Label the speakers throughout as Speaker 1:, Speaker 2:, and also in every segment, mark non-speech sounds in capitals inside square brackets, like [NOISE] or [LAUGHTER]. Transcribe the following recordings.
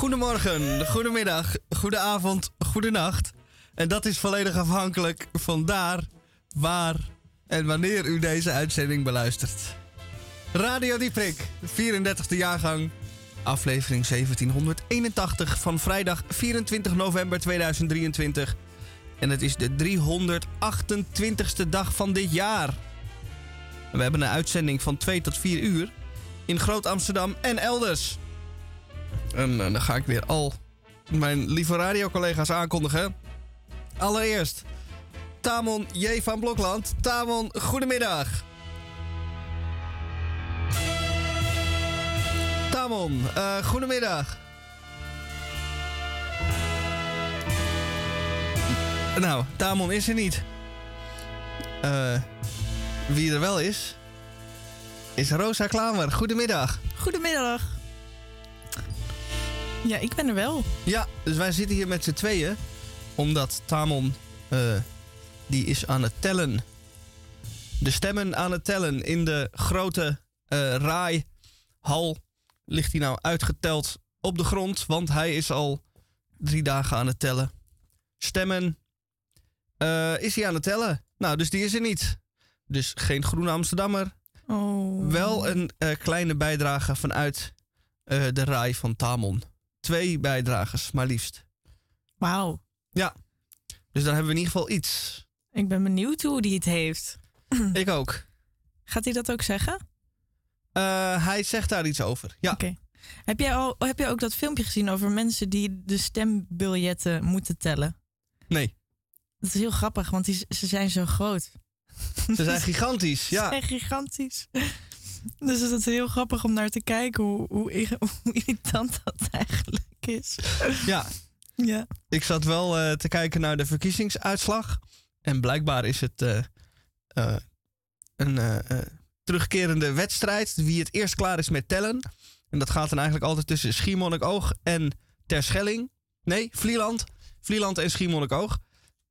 Speaker 1: Goedemorgen, goedemiddag, goedenavond, goedenacht. En dat is volledig afhankelijk van daar, waar en wanneer u deze uitzending beluistert. Radio Dieprik, 34e jaargang, aflevering 1781 van vrijdag 24 november 2023. En het is de 328ste dag van dit jaar. We hebben een uitzending van 2 tot 4 uur in Groot Amsterdam en elders. En eh, dan ga ik weer al mijn lieve radiocollega's aankondigen. Allereerst Tamon J. van Blokland. Tamon, goedemiddag. Tamon, uh, goedemiddag. Nou, Tamon is er niet. Uh, wie er wel is, is Rosa Klamer. Goedemiddag.
Speaker 2: Goedemiddag. Ja, ik ben er wel.
Speaker 1: Ja, dus wij zitten hier met z'n tweeën. Omdat Tamon, uh, die is aan het tellen. De stemmen aan het tellen in de grote uh, raaihal. Ligt hij nou uitgeteld op de grond, want hij is al drie dagen aan het tellen. Stemmen uh, is hij aan het tellen. Nou, dus die is er niet. Dus geen groene Amsterdammer.
Speaker 2: Oh.
Speaker 1: Wel een kleine bijdrage vanuit de raai van Tamon twee bijdragers, maar liefst.
Speaker 2: Wauw.
Speaker 1: Ja. Dus dan hebben we in ieder geval iets.
Speaker 2: Ik ben benieuwd hoe die het heeft.
Speaker 1: Ik ook.
Speaker 2: Gaat hij dat ook zeggen?
Speaker 1: Uh, hij zegt daar iets over. Ja.
Speaker 2: Oké. Heb, jij al, heb je ook dat filmpje gezien over mensen die de stembiljetten moeten tellen?
Speaker 1: Nee.
Speaker 2: Dat is heel grappig, want die, ze zijn zo groot.
Speaker 1: Ze zijn gigantisch, [LAUGHS] ja.
Speaker 2: Ze zijn gigantisch. Dus het is heel grappig om naar te kijken hoe, hoe, [LAUGHS] hoe irritant dat eigenlijk is.
Speaker 1: Ja.
Speaker 2: ja.
Speaker 1: Ik zat wel uh, te kijken naar de verkiezingsuitslag. En blijkbaar is het uh, uh, een terugkerende wedstrijd. Wie het eerst klaar is met tellen. En dat gaat dan eigenlijk altijd tussen Schiermonnikoog en Terschelling. Nee, Vlieland. Vlieland en Schiermonnikoog.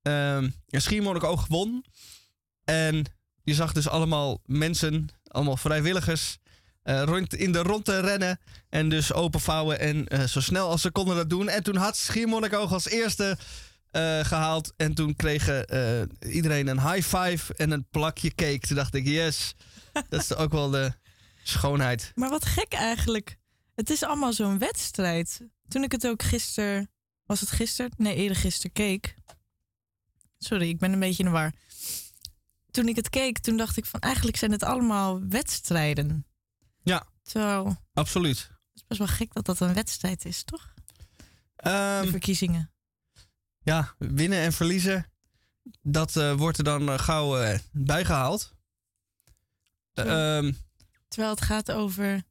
Speaker 1: en Schiermonnikoog won. En je zag dus allemaal mensen allemaal vrijwilligers rond, in de ronde rennen. En dus openvouwen en zo snel als ze konden dat doen. En toen had Schiermonnikoog als eerste uh, gehaald. En toen kregen iedereen een high five en een plakje cake. Toen dacht ik, yes, [LAUGHS] dat is ook wel de schoonheid.
Speaker 2: Maar wat gek eigenlijk. Het is allemaal zo'n wedstrijd. Toen ik het ook gisteren... Was het gisteren? Nee, eerder gisteren keek. Sorry, ik ben een beetje in de war toen ik het keek, toen dacht ik van eigenlijk zijn het allemaal wedstrijden.
Speaker 1: Ja.
Speaker 2: Terwijl.
Speaker 1: Absoluut.
Speaker 2: Het is best wel gek dat dat een wedstrijd is, toch?
Speaker 1: Um,
Speaker 2: de verkiezingen.
Speaker 1: Ja, winnen en verliezen. Dat uh, wordt er dan uh, gauw uh, bijgehaald.
Speaker 2: Terwijl, um, terwijl het gaat over.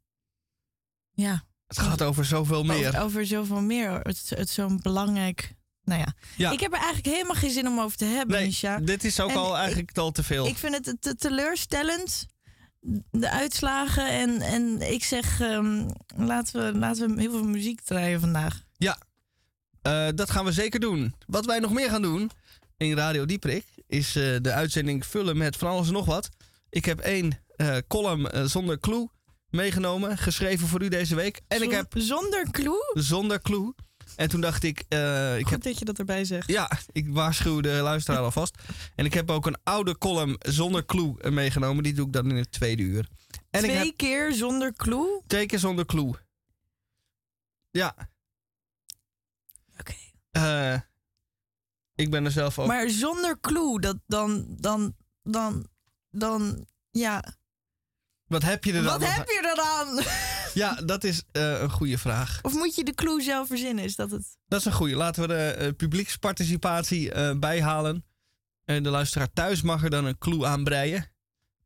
Speaker 2: Ja.
Speaker 1: Het gaat over zoveel meer.
Speaker 2: Over, over zoveel meer. Het, het is zo'n belangrijk nou ja.
Speaker 1: ja.
Speaker 2: Ik heb er eigenlijk helemaal geen zin om over te hebben,
Speaker 1: nee,
Speaker 2: Misha.
Speaker 1: Dit is ook al eigenlijk
Speaker 2: ik,
Speaker 1: al te veel.
Speaker 2: Ik vind het te teleurstellend, de uitslagen. En, en ik zeg, um, laten, we, laten we heel veel muziek draaien vandaag.
Speaker 1: Ja, uh, dat gaan we zeker doen. Wat wij nog meer gaan doen in Radio Dieprik... is uh, de uitzending vullen met van alles en nog wat. Ik heb één uh, column zonder clue meegenomen, geschreven voor u deze week. En ik heb...
Speaker 2: Zonder clue?
Speaker 1: Zonder clue. En toen dacht ik... Ik
Speaker 2: Goed
Speaker 1: heb,
Speaker 2: dat je dat erbij zegt.
Speaker 1: Ja, ik waarschuw de luisteraar alvast. En ik heb ook een oude column zonder clue meegenomen. Die doe ik dan in het tweede uur. En
Speaker 2: twee
Speaker 1: ik heb,
Speaker 2: keer zonder clue?
Speaker 1: Twee keer zonder clue. Ja. Uh, ik ben er zelf ook...
Speaker 2: Maar zonder clue, dat dan... Dan... Dan... Dan... Ja...
Speaker 1: Wat heb je er dan?
Speaker 2: Wat heb je er dan? [LAUGHS]
Speaker 1: Ja, dat is uh, een goede vraag.
Speaker 2: Of moet je de clue zelf verzinnen? Is dat het?
Speaker 1: Dat is een goede. Laten we de uh, publieksparticipatie uh, bijhalen. En de luisteraar thuis mag er dan een clue aanbreien.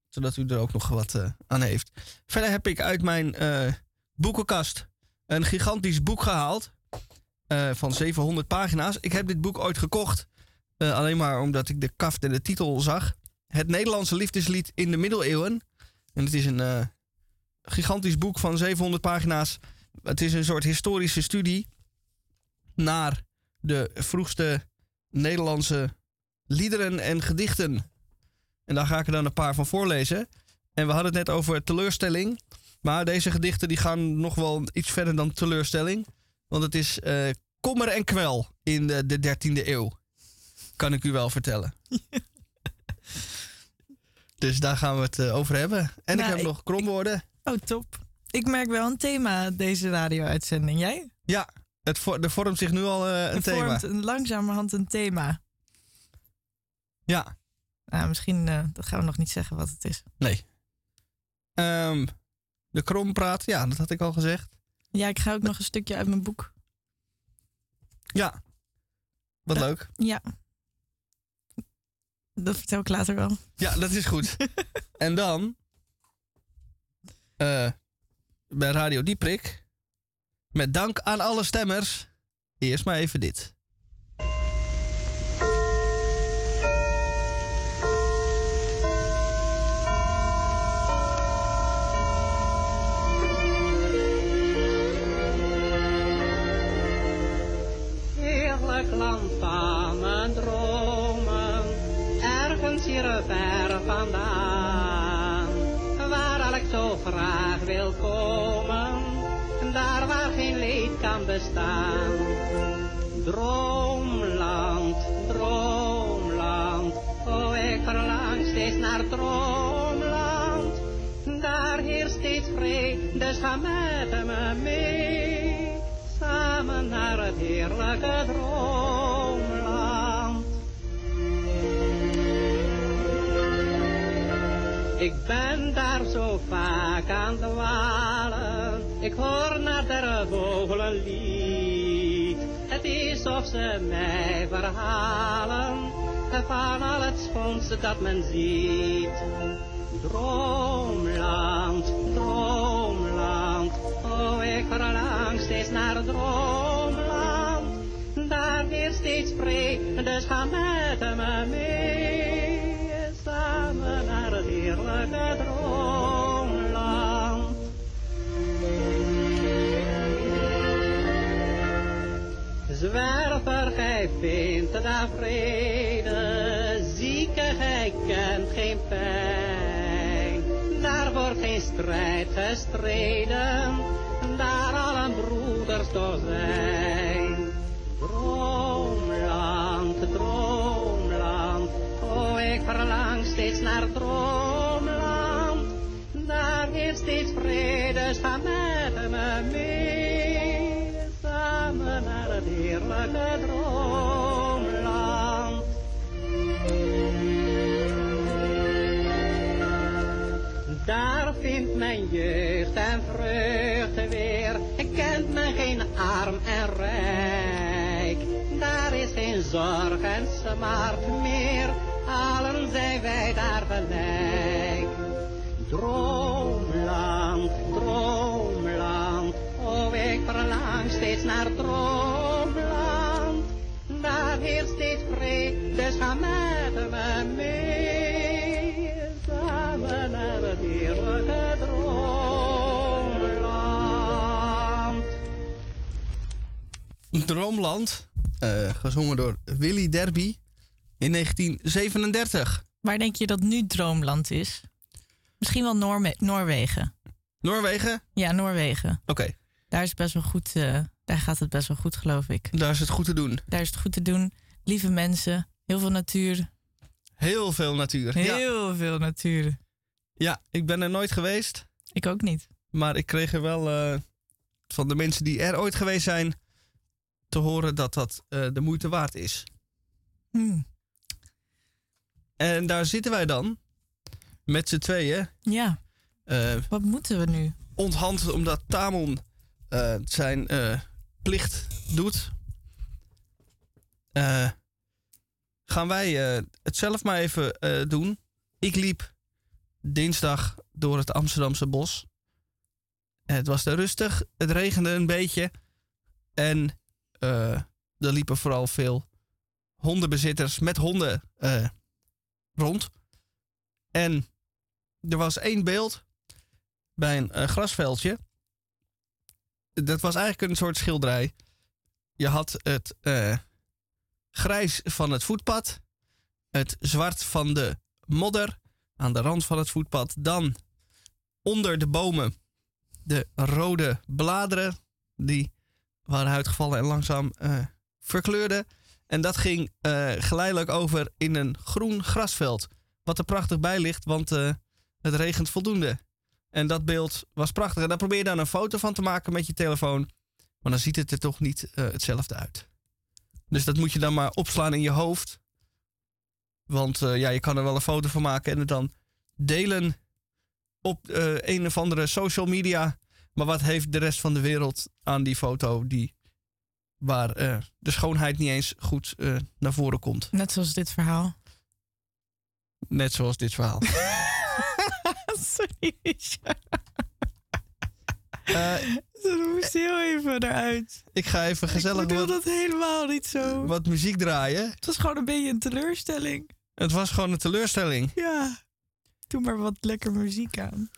Speaker 1: Zodat u er ook nog wat aan heeft. Verder heb ik uit mijn boekenkast een gigantisch boek gehaald. Van 700 pagina's. Ik heb dit boek ooit gekocht. alleen maar omdat ik de kaft en de titel zag. Het Nederlandse liefdeslied in de middeleeuwen. En het is een eh, gigantisch boek van 700 pagina's. Het is een soort historische studie naar de vroegste Nederlandse liederen en gedichten. En daar ga ik er dan een paar van voorlezen. En we hadden het net over teleurstelling. Maar deze gedichten die gaan nog wel iets verder dan teleurstelling. Want het is eh, kommer en kwel in de, de 13e eeuw. Kan ik u wel vertellen. [LAUGHS] dus daar gaan we het eh, over hebben. En ik
Speaker 2: Nou,
Speaker 1: heb
Speaker 2: ik-
Speaker 1: nog kromwoorden.
Speaker 2: Oh, top. Ik merk wel een thema deze radio-uitzending. Jij?
Speaker 1: Ja, het er vormt zich nu al eh, een
Speaker 2: Er
Speaker 1: thema.
Speaker 2: vormt een, langzamerhand een thema.
Speaker 1: Ja,
Speaker 2: Nou, misschien dat gaan we nog niet zeggen wat het is.
Speaker 1: nee. Ehm, de krompraat, ja, dat had ik al gezegd.
Speaker 2: Ja, ik ga ook nog een stukje uit mijn boek.
Speaker 1: Ja, wat leuk.
Speaker 2: Ja. Dat vertel ik later wel.
Speaker 1: Ja, dat is goed. [LAUGHS] en dan eh, bij Radio Dieprik. Met dank aan alle stemmers. Eerst maar even dit.
Speaker 3: Land van mijn dromen, ergens hier ver vandaan. Waar ik zo graag wil komen, daar waar geen leed kan bestaan. Droomland, droomland, oh ik verlang steeds naar droomland. Daar heerst steeds vrede, dus ga met me mee. Samen naar het heerlijke droomland. Ik ben daar zo vaak aan het dwalen. Ik hoor naar de vogelen lied. Het is of ze mij verhalen van al het schoonste dat men ziet. Droomland, droomland, oh ik verlang steeds naar het droomland. Daar heerst steeds vrede, dus ga met me mee. Samen naar het heerlijke droomland. Zwerver, gij vindt daar vrede, zieke, gij kent geen pijn. Strijd gestreden, daar allen broeders toch zijn. Droomland, droomland, oh ik verlang steeds naar droomland. Daar heerst steeds vrede, ga met me mee. Samen naar het heerlijke Daar vindt mijn jeugd en vreugde weer. Kent men geen arm en rijk. Daar is geen zorg en smart meer. Allen zijn wij daar gelijk. Droomland, droomland. Oh, ik verlang steeds naar droomland. Daar heerst steeds vrede, dus met me. Droomland,
Speaker 1: eh, gezongen door Willy Derby in 1937.
Speaker 2: Waar denk je dat nu Droomland is? Misschien wel Noorme- Noorwegen.
Speaker 1: Noorwegen?
Speaker 2: Ja, Noorwegen.
Speaker 1: Oké,
Speaker 2: Daar is best wel goed. eh, daar gaat het best wel goed, geloof ik.
Speaker 1: daar is het goed te doen.
Speaker 2: Daar is het goed te doen. Lieve mensen, heel veel natuur.
Speaker 1: Heel veel natuur. Ja.
Speaker 2: Heel veel natuur.
Speaker 1: ja, ik ben er nooit geweest.
Speaker 2: Ik ook niet.
Speaker 1: Maar ik kreeg er wel eh, van de mensen die er ooit geweest zijn te horen dat dat eh, de moeite waard is.
Speaker 2: Hm.
Speaker 1: En daar zitten wij dan met z'n tweeën.
Speaker 2: Ja,
Speaker 1: eh
Speaker 2: wat moeten we nu?
Speaker 1: onthand omdat Tamon eh, zijn plicht doet. Gaan wij het zelf maar even doen. Ik liep dinsdag door het Amsterdamse bos. Het was er rustig, het regende een beetje. En er liepen vooral veel hondenbezitters met honden eh, rond. En er was één beeld bij een eh, grasveldje. Dat was eigenlijk een soort schilderij. Je had het eh, grijs van het voetpad, het zwart van de modder aan de rand van het voetpad. Dan onder de bomen de rode bladeren die waren uitgevallen en langzaam eh, verkleurden. En dat ging eh, geleidelijk over in een groen grasveld. Wat er prachtig bij ligt, want eh, het regent voldoende. En dat beeld was prachtig. En daar probeer je dan een foto van te maken met je telefoon. Maar dan ziet het er toch niet hetzelfde uit. Dus dat moet je dan maar opslaan in je hoofd. Want ja, je kan er wel een foto van maken en het dan delen op een of andere social media. Maar wat heeft de rest van de wereld aan die foto die, waar eh, de schoonheid niet eens goed eh, naar voren komt?
Speaker 2: Net zoals dit verhaal.
Speaker 1: Net zoals dit verhaal. [LAUGHS]
Speaker 2: Sorry.
Speaker 1: Eh,
Speaker 2: Ze moest heel even eruit.
Speaker 1: ik ga even gezellig
Speaker 2: ik bedoel dat helemaal niet zo.
Speaker 1: wat muziek draaien.
Speaker 2: Het was gewoon een beetje een teleurstelling.
Speaker 1: Het was gewoon een teleurstelling.
Speaker 2: Ja. Doe maar wat lekker muziek aan.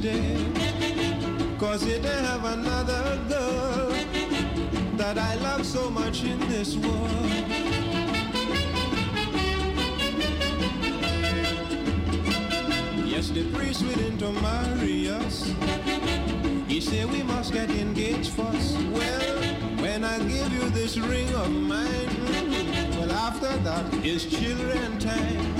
Speaker 4: Stay. Cause don't have another girl that I love so much in this world. Yes, the priest willing to marry us. He said we must get engaged first. Well, when I give you this ring of mine, well, after that is children time.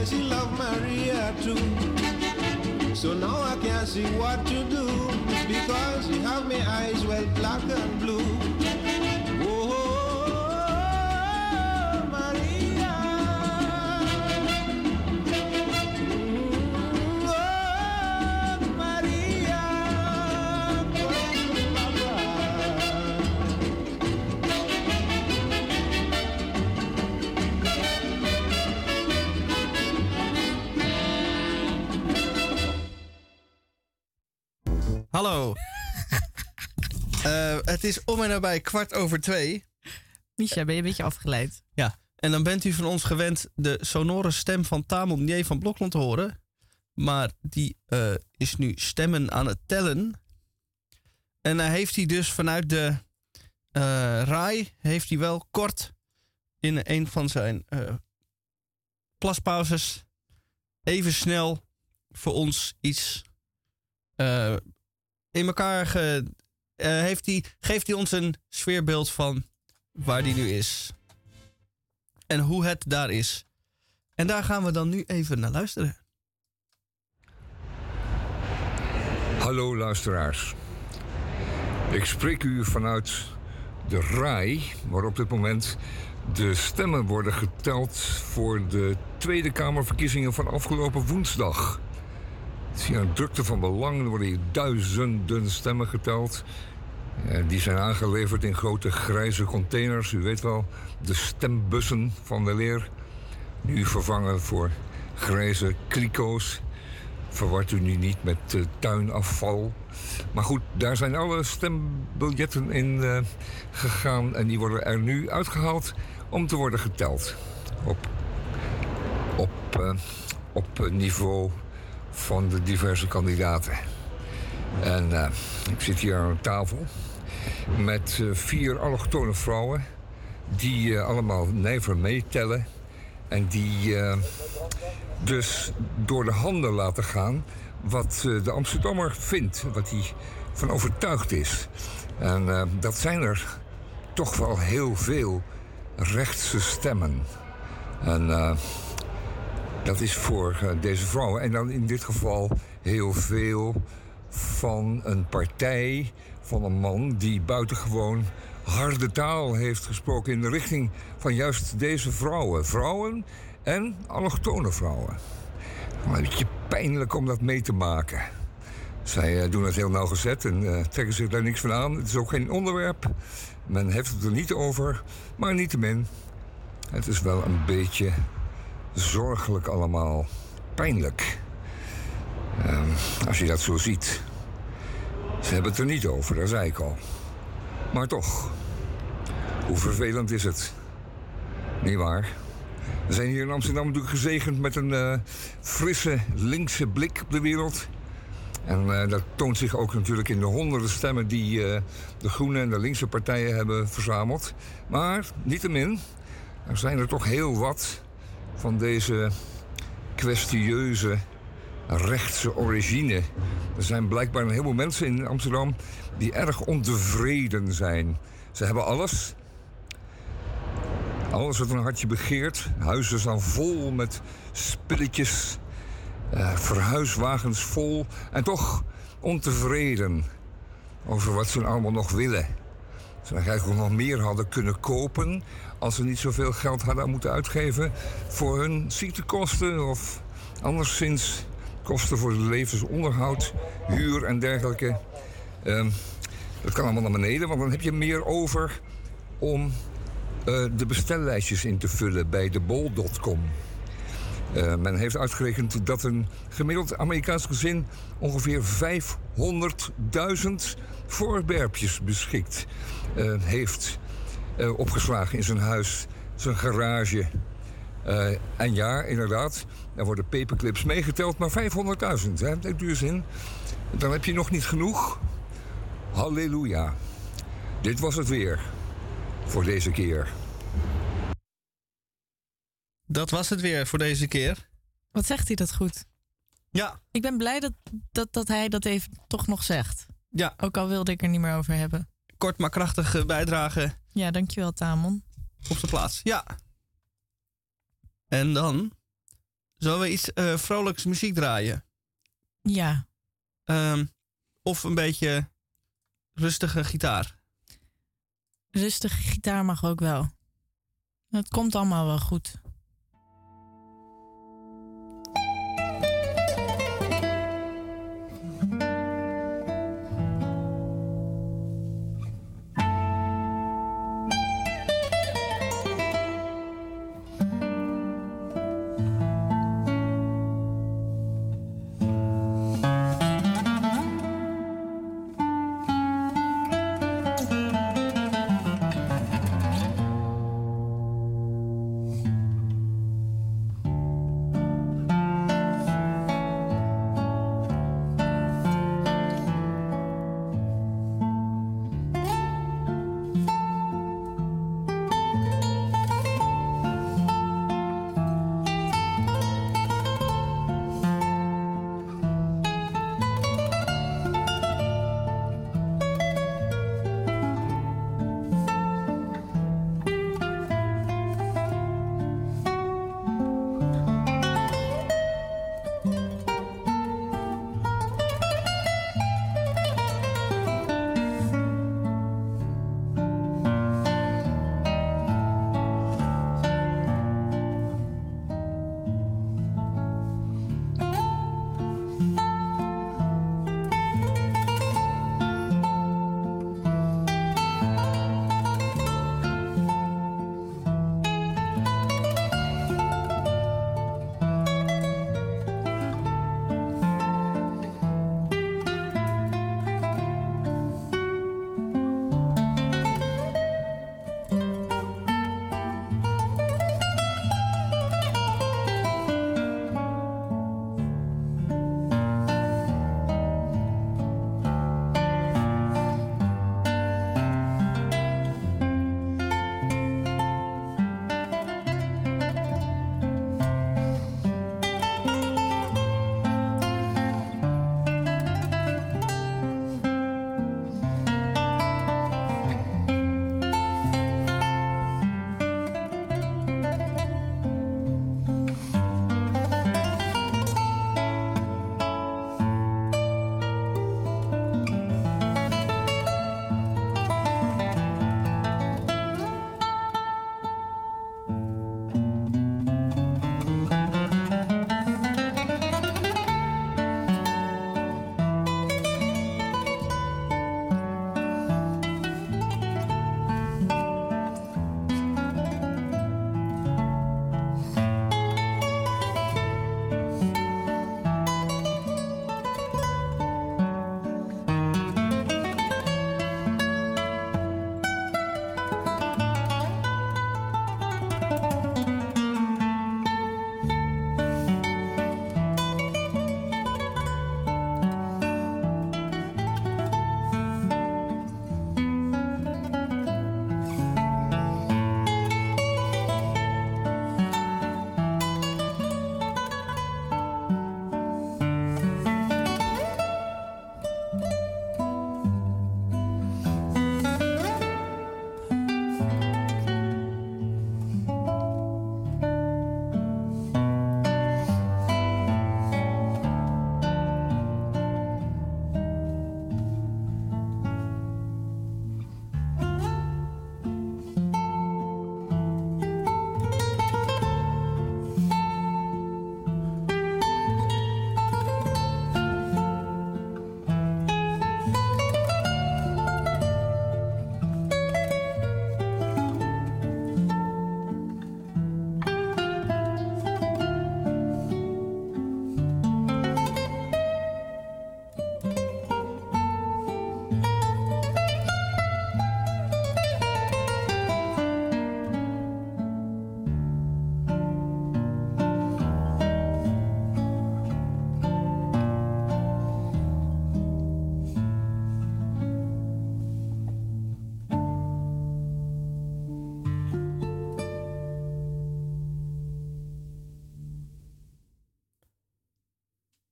Speaker 4: He says he loved Maria too. So now I can't see what to do because you have my eyes well black
Speaker 1: is om en nabij kwart over twee.
Speaker 2: Misha, ben je een beetje afgeleid?
Speaker 1: Ja, en dan bent u van ons gewend de sonore stem van Tamon Nier van Blokland te horen. Maar die eh, is nu stemmen aan het tellen. En hij heeft hij dus vanuit de eh RAI, heeft hij wel kort in een van zijn eh, plaspauzes even snel voor ons iets eh, in elkaar ge, heeft hij, geeft hij ons een sfeerbeeld van waar die nu is. En hoe het daar is. En daar gaan we dan nu even naar luisteren.
Speaker 5: Hallo luisteraars. Ik spreek u vanuit de RAI, waar op dit moment de stemmen worden geteld voor de Tweede Kamerverkiezingen van afgelopen woensdag. Het is hier een drukte van belang. Er worden hier duizenden stemmen geteld. Eh, Die zijn aangeleverd in grote grijze containers. U weet wel, de stembussen van de leer. Nu vervangen voor grijze kliko's. Verwart u nu niet met eh, tuinafval. Maar goed, daar zijn alle stembiljetten in eh, gegaan. En die worden er nu uitgehaald om te worden geteld. Op, op, op niveau van de diverse kandidaten. En eh, ik zit hier aan een tafel met eh, vier allochtone vrouwen die eh, allemaal nijver meetellen en die dus door de handen laten gaan wat de Amsterdammer vindt, wat hij van overtuigd is. En dat zijn er toch wel heel veel rechtse stemmen. En dat is voor deze vrouwen. En dan in dit geval heel veel van een partij, van een man die buitengewoon harde taal heeft gesproken in de richting van juist deze vrouwen. Vrouwen en allochtone vrouwen. Een beetje pijnlijk om dat mee te maken. Zij eh, doen het heel nauwgezet en eh, trekken zich daar niks van aan. Het is ook geen onderwerp. Men heeft het er niet over. Maar niettemin, het is wel een beetje zorgelijk allemaal. Pijnlijk. Ehm, als je dat zo ziet. Ze hebben het er niet over, dat zei ik al. Maar toch, hoe vervelend is het? Niet waar? We zijn hier in Amsterdam natuurlijk gezegend met een eh, frisse linkse blik op de wereld. En eh, dat toont zich ook natuurlijk in de honderden stemmen die eh, de groene en de linkse partijen hebben verzameld. Maar niettemin, er zijn er toch heel wat van deze kwestieuze rechtse origine. Er zijn blijkbaar een heleboel mensen in Amsterdam die erg ontevreden zijn. Ze hebben alles. Alles wat een hartje begeert. Huizen staan vol met spilletjes. eh, verhuiswagens vol. En toch ontevreden over wat ze allemaal nog willen. Ze eigenlijk nog meer hadden kunnen kopen als ze niet zoveel geld hadden moeten uitgeven voor hun ziektekosten of anderszins kosten voor levensonderhoud, huur en dergelijke. Ehm, dat kan allemaal naar beneden, want dan heb je meer over om eh, de bestellijstjes in te vullen bij de bol.com. Eh, men heeft uitgerekend dat een gemiddeld Amerikaans gezin ongeveer 500.000 voorwerpjes beschikt eh, heeft. opgeslagen in zijn huis, zijn garage. En ja, inderdaad, er worden paperclips meegeteld, maar 500.000, hè, denkt u eens in. Dan heb je nog niet genoeg. Halleluja. Dit was het weer. Voor deze keer.
Speaker 1: Dat was het weer voor deze keer.
Speaker 2: Wat zegt hij dat goed?
Speaker 1: Ja,
Speaker 2: Ik ben blij dat, dat, dat hij dat even toch nog zegt.
Speaker 1: ja
Speaker 2: Ook al wilde ik er niet meer over hebben.
Speaker 1: kort maar krachtig bijdrage
Speaker 2: Ja, dankjewel Tamon.
Speaker 1: op de plaats. Ja. En dan zullen we iets eh, vrolijks muziek draaien.
Speaker 2: Ja,
Speaker 1: Ehm, of een beetje rustige gitaar.
Speaker 2: rustige gitaar mag ook wel. Het komt allemaal wel goed.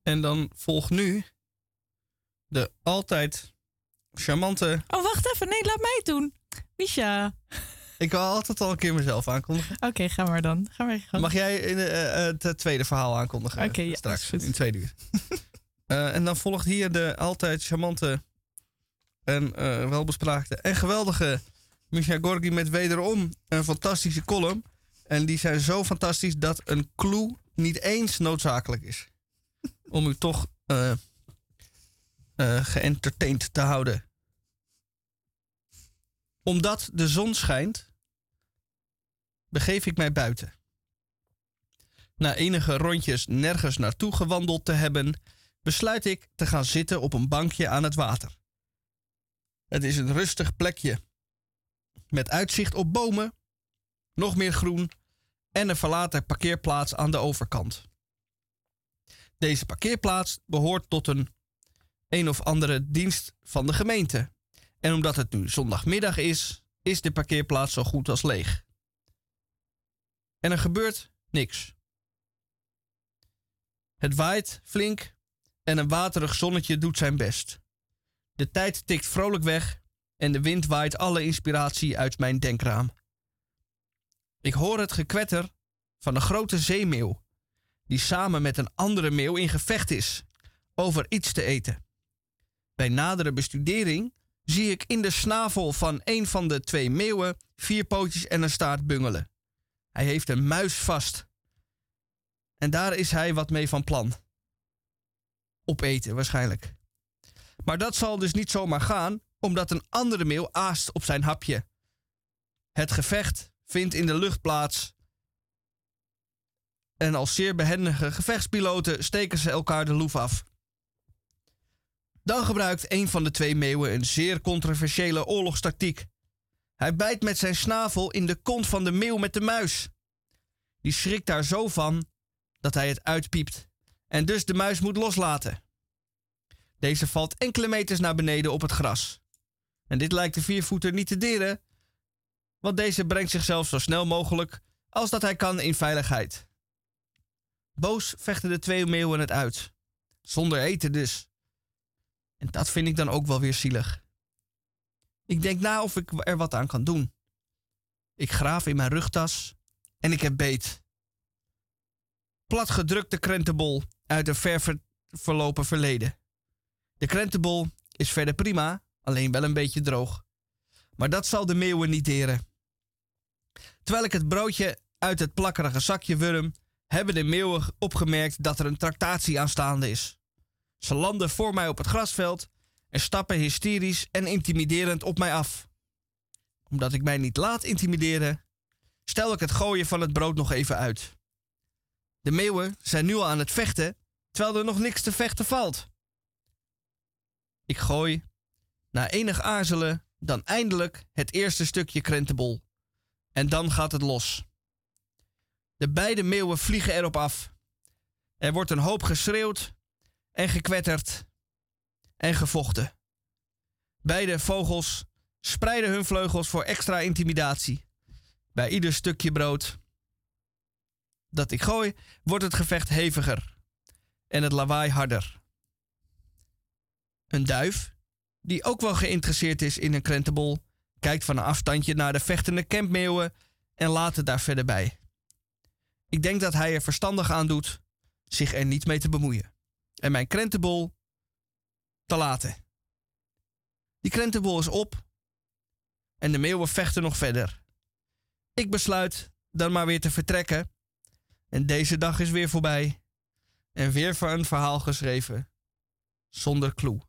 Speaker 1: En dan volgt nu de altijd charmante.
Speaker 2: Oh, wacht even. Nee, laat mij het doen. Misha.
Speaker 1: Ik wil altijd al een keer mezelf aankondigen.
Speaker 2: Oké, ga maar dan. Ga maar. Ga.
Speaker 1: Mag jij in, eh, eh, het tweede verhaal aankondigen?
Speaker 2: Oké, ja,
Speaker 1: straks in tweede uur. [LAUGHS] Eh, en dan volgt hier de altijd charmante en eh, welbespraakte en geweldige Misha Gorgi met wederom een fantastische column. En die zijn zo fantastisch dat een clue niet eens noodzakelijk is. Om u toch eh eh, geëntertained te houden. Omdat de zon schijnt, begeef ik mij buiten. Na enige rondjes nergens naartoe gewandeld te hebben, besluit ik te gaan zitten op een bankje aan het water. Het is een rustig plekje met uitzicht op bomen, nog meer groen en een verlaten parkeerplaats aan de overkant. Deze parkeerplaats behoort tot een een of andere dienst van de gemeente. En omdat het nu zondagmiddag is, is de parkeerplaats zo goed als leeg. En er gebeurt niks. Het waait flink en een waterig zonnetje doet zijn best. De tijd tikt vrolijk weg en de wind waait alle inspiratie uit mijn denkraam. Ik hoor het gekwetter van een grote zeemeeuw, die samen met een andere meeuw in gevecht is over iets te eten. Bij nadere bestudering zie ik in de snavel van een van de twee meeuwen vier pootjes en een staart bungelen. Hij heeft een muis vast. En daar is hij wat mee van plan. Opeten waarschijnlijk. Maar dat zal dus niet zomaar gaan, omdat een andere meeuw aast op zijn hapje. Het gevecht vindt in de lucht plaats. En als zeer behendige gevechtspiloten steken ze elkaar de loef af. Dan gebruikt een van de twee meeuwen een zeer controversiële oorlogstactiek. Hij bijt met zijn snavel in de kont van de meeuw met de muis. Die schrikt daar zo van dat hij het uitpiept en dus de muis moet loslaten. Deze valt enkele meters naar beneden op het gras. En dit lijkt de viervoeter niet te deren, want deze brengt zichzelf zo snel mogelijk als dat hij kan in veiligheid. Boos vechten de twee meeuwen het uit. Zonder eten dus. En dat vind ik dan ook wel weer zielig. Ik denk na of ik er wat aan kan doen. Ik graaf in mijn rugtas en ik heb beet. Platgedrukte krentenbol uit een ver ver- verlopen verleden. De krentenbol is verder prima, alleen wel een beetje droog. Maar dat zal de meeuwen niet deren. Terwijl ik het broodje uit het plakkerige zakje wurm, hebben de meeuwen opgemerkt dat er een tractatie aanstaande is. Ze landen voor mij op het grasveld en stappen hysterisch en intimiderend op mij af. Omdat ik mij niet laat intimideren, stel ik het gooien van het brood nog even uit. De meeuwen zijn nu al aan het vechten, terwijl er nog niks te vechten valt. Ik gooi, na enig aarzelen, dan eindelijk het eerste stukje krentenbol. En dan gaat het los. De beide meeuwen vliegen erop af. Er wordt een hoop geschreeuwd en gekwetterd en gevochten. Beide vogels spreiden hun vleugels voor extra intimidatie. Bij ieder stukje brood dat ik gooi, wordt het gevecht heviger en het lawaai harder. Een duif, die ook wel geïnteresseerd is in een krentenbol, kijkt van een afstandje naar de vechtende kampmeeuwen en laat het daar verder bij. Ik denk dat hij er verstandig aan doet zich er niet mee te bemoeien. En mijn krentenbol te laten. Die krentenbol is op en de meeuwen vechten nog verder. Ik besluit dan maar weer te vertrekken. En deze dag is weer voorbij. En weer een verhaal geschreven. Zonder clue.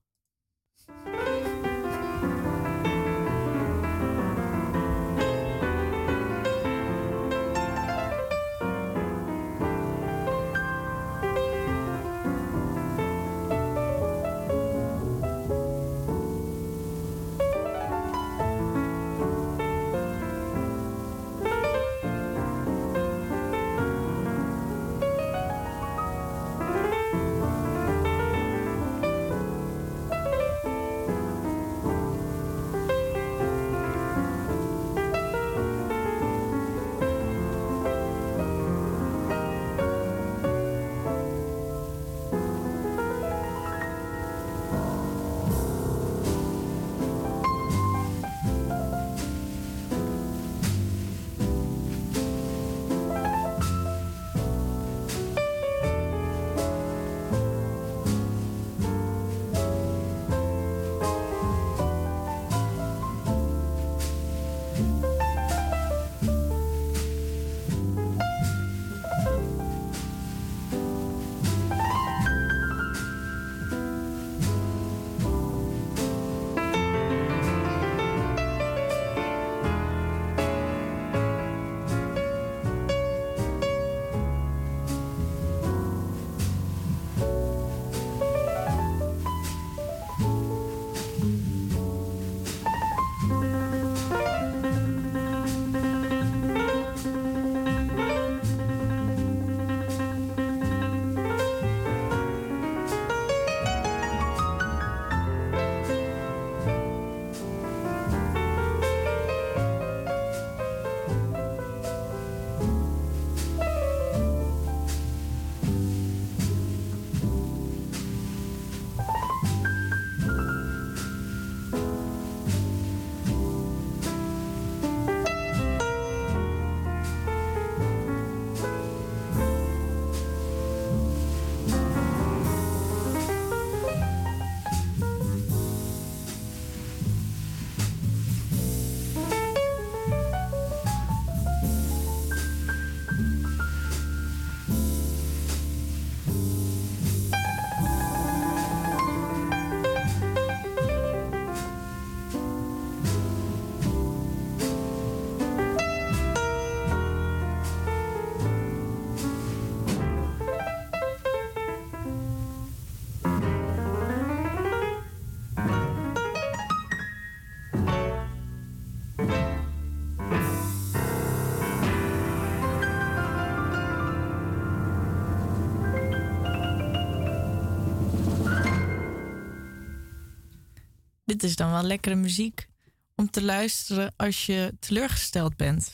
Speaker 2: Dit is dan wel lekkere muziek om te luisteren als je teleurgesteld bent.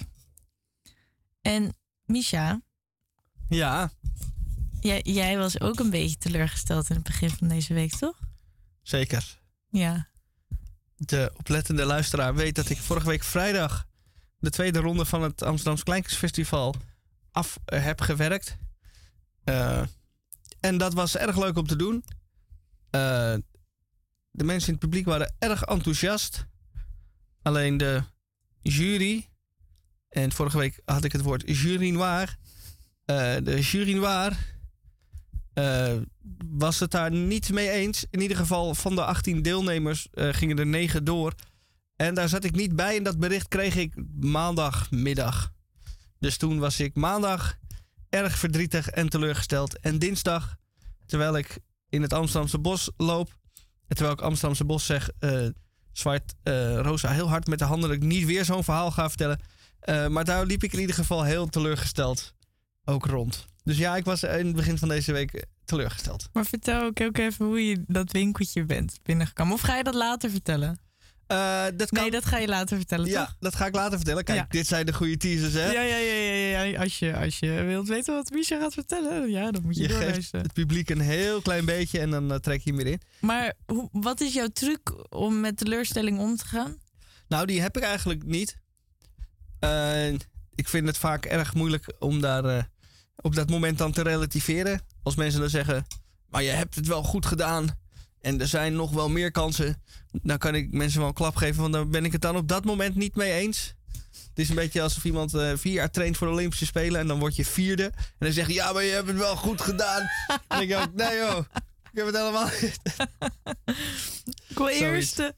Speaker 2: En Misha,
Speaker 1: Ja,
Speaker 2: jij, jij was ook een beetje teleurgesteld in het begin van deze week, toch?
Speaker 1: zeker.
Speaker 2: Ja.
Speaker 1: De oplettende luisteraar weet dat ik vorige week vrijdag de tweede ronde van het Amsterdamse Kleinkunstfestival af eh, heb gewerkt. Eh, en dat was erg leuk om te doen. Eh, de mensen in het publiek waren erg enthousiast. Alleen de jury, en vorige week had ik het woord jury noir. Eh, de jury noir eh, was het daar niet mee eens. In ieder geval van de 18 deelnemers eh, gingen er 9 door. En daar zat ik niet bij en dat bericht kreeg ik maandagmiddag. Dus toen was ik maandag erg verdrietig en teleurgesteld. En dinsdag, terwijl ik in het Amsterdamse bos loop... en terwijl ik Amsterdamse bos zeg... eh, zwart eh, Rosa heel hard met de handen... dat ik niet weer zo'n verhaal ga vertellen. Eh, maar daar liep ik in ieder geval heel teleurgesteld ook rond. Dus ja, ik was in het begin van deze week teleurgesteld.
Speaker 2: Maar vertel ook, ook even hoe je dat winkeltje bent binnengekomen. Of ga je dat later vertellen?
Speaker 1: Eh, dat kan...
Speaker 2: Nee, dat ga je later vertellen,
Speaker 1: Ja,
Speaker 2: toch?
Speaker 1: dat ga ik later vertellen. Kijk,
Speaker 2: Ja.
Speaker 1: dit zijn de goede teasers, hè?
Speaker 2: Ja, ja, ja, ja, ja. Als, je, als je wilt weten wat Misha gaat vertellen, ja, dan moet je,
Speaker 1: Je geeft het publiek een heel klein beetje en dan eh, trek je hem weer in.
Speaker 2: Maar hoe, wat is jouw truc om met teleurstelling om te gaan?
Speaker 1: Nou, die heb ik eigenlijk niet. Eh, ik vind het vaak erg moeilijk om daar op dat moment dan te relativeren. Als mensen dan zeggen, maar je hebt het wel goed gedaan. En er zijn nog wel meer kansen. Dan kan ik mensen wel een klap geven, want dan ben ik het dan op dat moment niet mee eens. Het is een beetje alsof iemand eh, vier jaar traint voor de Olympische Spelen en dan word je vierde. En dan zeg je, ja, maar je hebt het wel goed gedaan. [LAUGHS] en ik denk, nee joh, ik heb het helemaal niet.
Speaker 2: Ik wil eerste.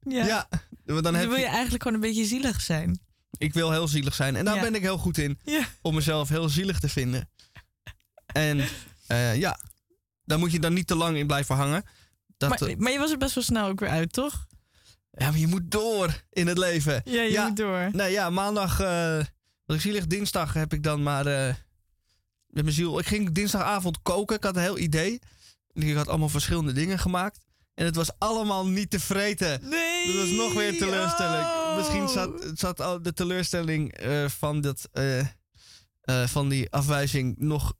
Speaker 2: Ja.
Speaker 1: Ja, want dan
Speaker 2: Dan
Speaker 1: heb
Speaker 2: wil
Speaker 1: je,
Speaker 2: je eigenlijk gewoon een beetje zielig zijn.
Speaker 1: ik wil heel zielig zijn. En daar
Speaker 2: Ja.
Speaker 1: ben ik heel goed in.
Speaker 2: Ja.
Speaker 1: om mezelf heel zielig te vinden. En eh, ja, daar moet je dan niet te lang in blijven hangen. Dat,
Speaker 2: Maar,
Speaker 1: eh,
Speaker 2: maar je was er best wel snel ook weer uit, toch?
Speaker 1: ja, maar je moet door in het leven.
Speaker 2: Ja, je
Speaker 1: Ja.
Speaker 2: moet door.
Speaker 1: Nee, ja, maandag eh, was ik zielig. Dinsdag heb ik dan maar eh, met mijn ziel. Ik ging dinsdagavond koken. Ik had een heel idee. Ik had allemaal verschillende dingen gemaakt. En het was allemaal niet te vreten.
Speaker 2: Nee!
Speaker 1: Dat was nog weer teleurstelling.
Speaker 2: Oh.
Speaker 1: Misschien zat, zat al de teleurstelling van, dat, van die afwijzing nog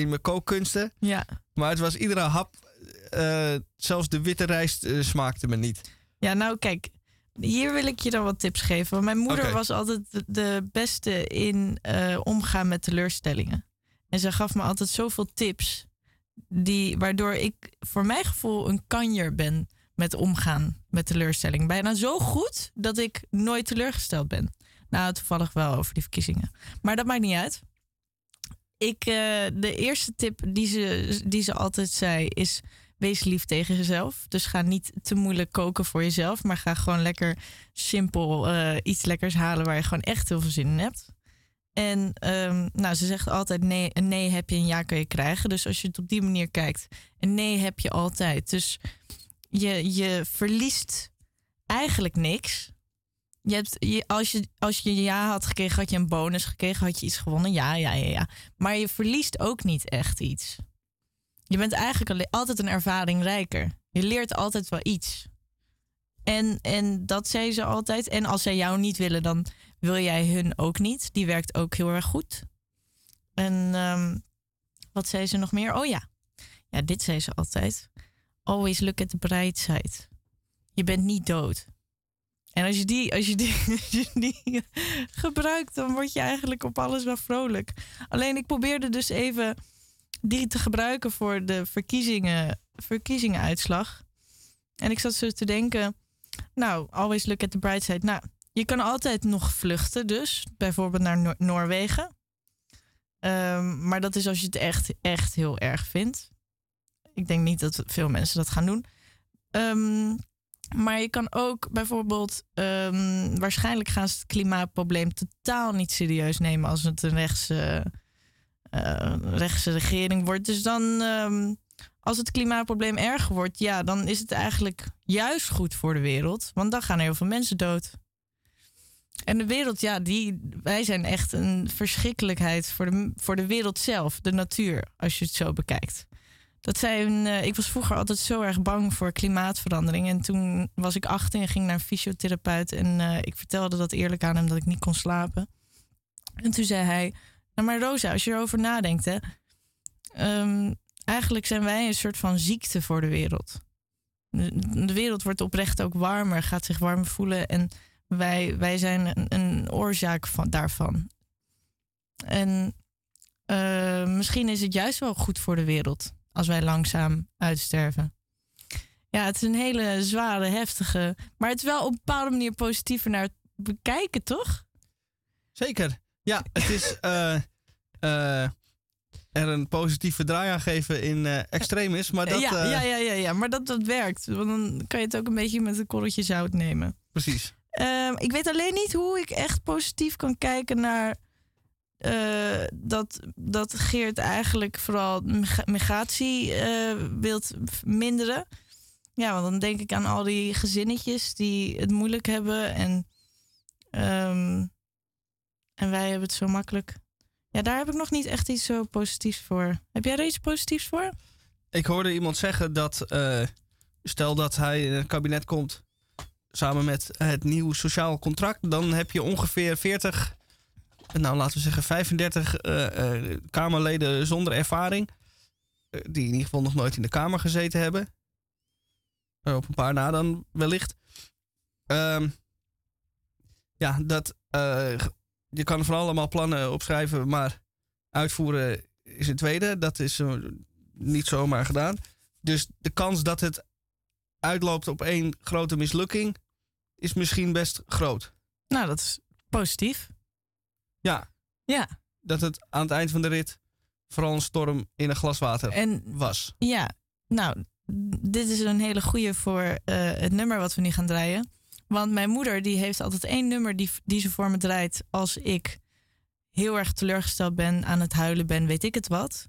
Speaker 1: in mijn kookkunsten.
Speaker 2: Ja.
Speaker 1: Maar het was iedere hap, eh, zelfs de witte rijst eh, smaakte me niet.
Speaker 2: ja, nou kijk. Hier wil ik je dan wat tips geven. Want mijn moeder was altijd de- de beste in eh, omgaan met teleurstellingen. En ze gaf me altijd zoveel tips. Die, waardoor ik voor mijn gevoel een kanjer ben met omgaan met teleurstelling. Bijna zo goed dat ik nooit teleurgesteld ben. Nou, toevallig wel over die verkiezingen. Maar dat maakt niet uit. Ik, eh, de eerste tip die ze, die ze altijd zei is... wees lief tegen jezelf. Dus ga niet te moeilijk koken voor jezelf... maar ga gewoon lekker simpel eh, iets lekkers halen... waar je gewoon echt heel veel zin in hebt. En ehm, nou, ze zegt altijd nee, een nee heb je, een ja kan je krijgen. Dus als je het op die manier kijkt, een nee heb je altijd. Dus je, je verliest eigenlijk niks. Je hebt, je, als, je, als je ja had gekregen, had je een bonus gekregen, had je iets gewonnen. Ja, ja, ja, ja. Maar je verliest ook niet echt iets. Je bent eigenlijk altijd een ervaring rijker. Je leert altijd wel iets. En, en dat zei ze altijd. En als zij jou niet willen, dan wil jij hun ook niet. Die werkt ook heel erg goed. En ehm, wat zei ze nog meer? Oh ja. Ja, dit zei ze altijd. Always look at the bright side. Je bent niet dood. En als je die, als je die, [LAUGHS] [LAUGHS] gebruikt, dan word je eigenlijk op alles wel vrolijk. Alleen ik probeerde dus even die te gebruiken voor de verkiezingen, verkiezingenuitslag. En ik zat zo te denken, nou, always look at the bright side. Nou, je kan altijd nog vluchten, dus bijvoorbeeld naar Noor- Noorwegen. Ehm, maar dat is als je het echt, echt heel erg vindt. Ik denk niet dat veel mensen dat gaan doen. Ehm, maar je kan ook bijvoorbeeld, ehm, waarschijnlijk gaan ze het klimaatprobleem totaal niet serieus nemen als het een rechtse, eh, regering wordt. Dus dan, ehm, als het klimaatprobleem erger wordt, ja, dan is het eigenlijk juist goed voor de wereld. Want dan gaan er heel veel mensen dood. En de wereld, ja, die, wij zijn echt een verschrikkelijkheid voor de, voor de wereld zelf, de natuur, als je het zo bekijkt. Dat zijn, eh, ik was vroeger altijd zo erg bang voor klimaatverandering. En toen was ik 18 en ging naar een fysiotherapeut. En eh, ik vertelde dat eerlijk aan hem dat ik niet kon slapen. En toen zei hij: Nou, maar Rosa, als je erover nadenkt, hè. ehm, eigenlijk zijn wij een soort van ziekte voor de wereld. De, wereld wordt oprecht ook warmer, gaat zich warmer voelen. En wij, wij zijn een, een oorzaak van, daarvan. En eh, misschien is het juist wel goed voor de wereld als wij langzaam uitsterven. Ja, het is een hele zware, heftige. Maar het is wel op een bepaalde manier positiever naar het bekijken, toch?
Speaker 1: Zeker. Ja, het is [LAUGHS] eh, eh, er een positieve draai aan geven in eh extreem is. Maar dat,
Speaker 2: ja, ja, ja, ja, ja, maar dat, dat werkt. Want dan kan je het ook een beetje met een korreltje zout nemen.
Speaker 1: precies.
Speaker 2: Ehm, ik weet alleen niet hoe ik echt positief kan kijken naar eh, dat, dat Geert eigenlijk vooral migra- migratie eh wilt minderen. Ja, want dan denk ik aan al die gezinnetjes die het moeilijk hebben en, ehm, en wij hebben het zo makkelijk. Ja, daar heb ik nog niet echt iets zo positiefs voor. Heb jij er iets positiefs voor?
Speaker 1: Ik hoorde iemand zeggen dat, eh, stel dat hij in een kabinet komt samen met het nieuw sociaal contract, dan heb je ongeveer 40, nou laten we zeggen 35 eh, eh, Kamerleden zonder ervaring, eh, die in ieder geval nog nooit in de Kamer gezeten hebben. Op een paar na dan wellicht. Ehm, ja, dat, je kan van allemaal plannen opschrijven, maar uitvoeren is een tweede. Dat is niet zomaar gedaan. Dus de kans dat het uitloopt op één grote mislukking is misschien best groot.
Speaker 2: Nou, dat is positief.
Speaker 1: Ja,
Speaker 2: Ja,
Speaker 1: dat het aan het eind van de rit vooral een storm in een glas water
Speaker 2: en
Speaker 1: was.
Speaker 2: Ja, nou, dit is een hele goeie voor eh, het nummer wat we nu gaan draaien. Want mijn moeder die heeft altijd één nummer die, die ze voor me draait als ik heel erg teleurgesteld ben, aan het huilen ben, weet ik het wat.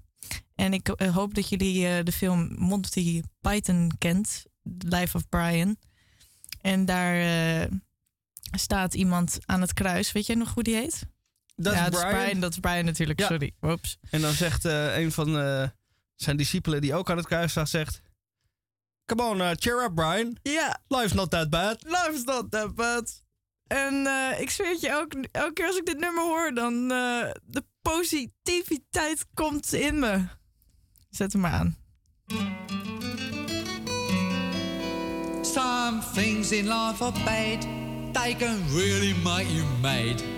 Speaker 2: En ik eh, hoop dat jullie eh, de film Monty Python kent, Life of Brian. En daar staat iemand aan het kruis. Weet jij nog hoe die heet?
Speaker 1: Dat
Speaker 2: ja,
Speaker 1: is
Speaker 2: dat
Speaker 1: Brian.
Speaker 2: is Brian. Dat is Brian natuurlijk,
Speaker 1: Ja.
Speaker 2: sorry. Oeps.
Speaker 1: En dan zegt eh, een van eh, zijn discipelen die ook aan het kruis staat, zegt... Come on, uh, cheer up, Brian.
Speaker 2: Ja,
Speaker 1: Life's not that bad.
Speaker 2: Life's not that bad. En eh, ik zweer het je, ook, elke keer als ik dit nummer hoor, dan eh, de positiviteit komt in me. Zet hem maar aan.
Speaker 6: Some things in life are bad, they can really make you mad.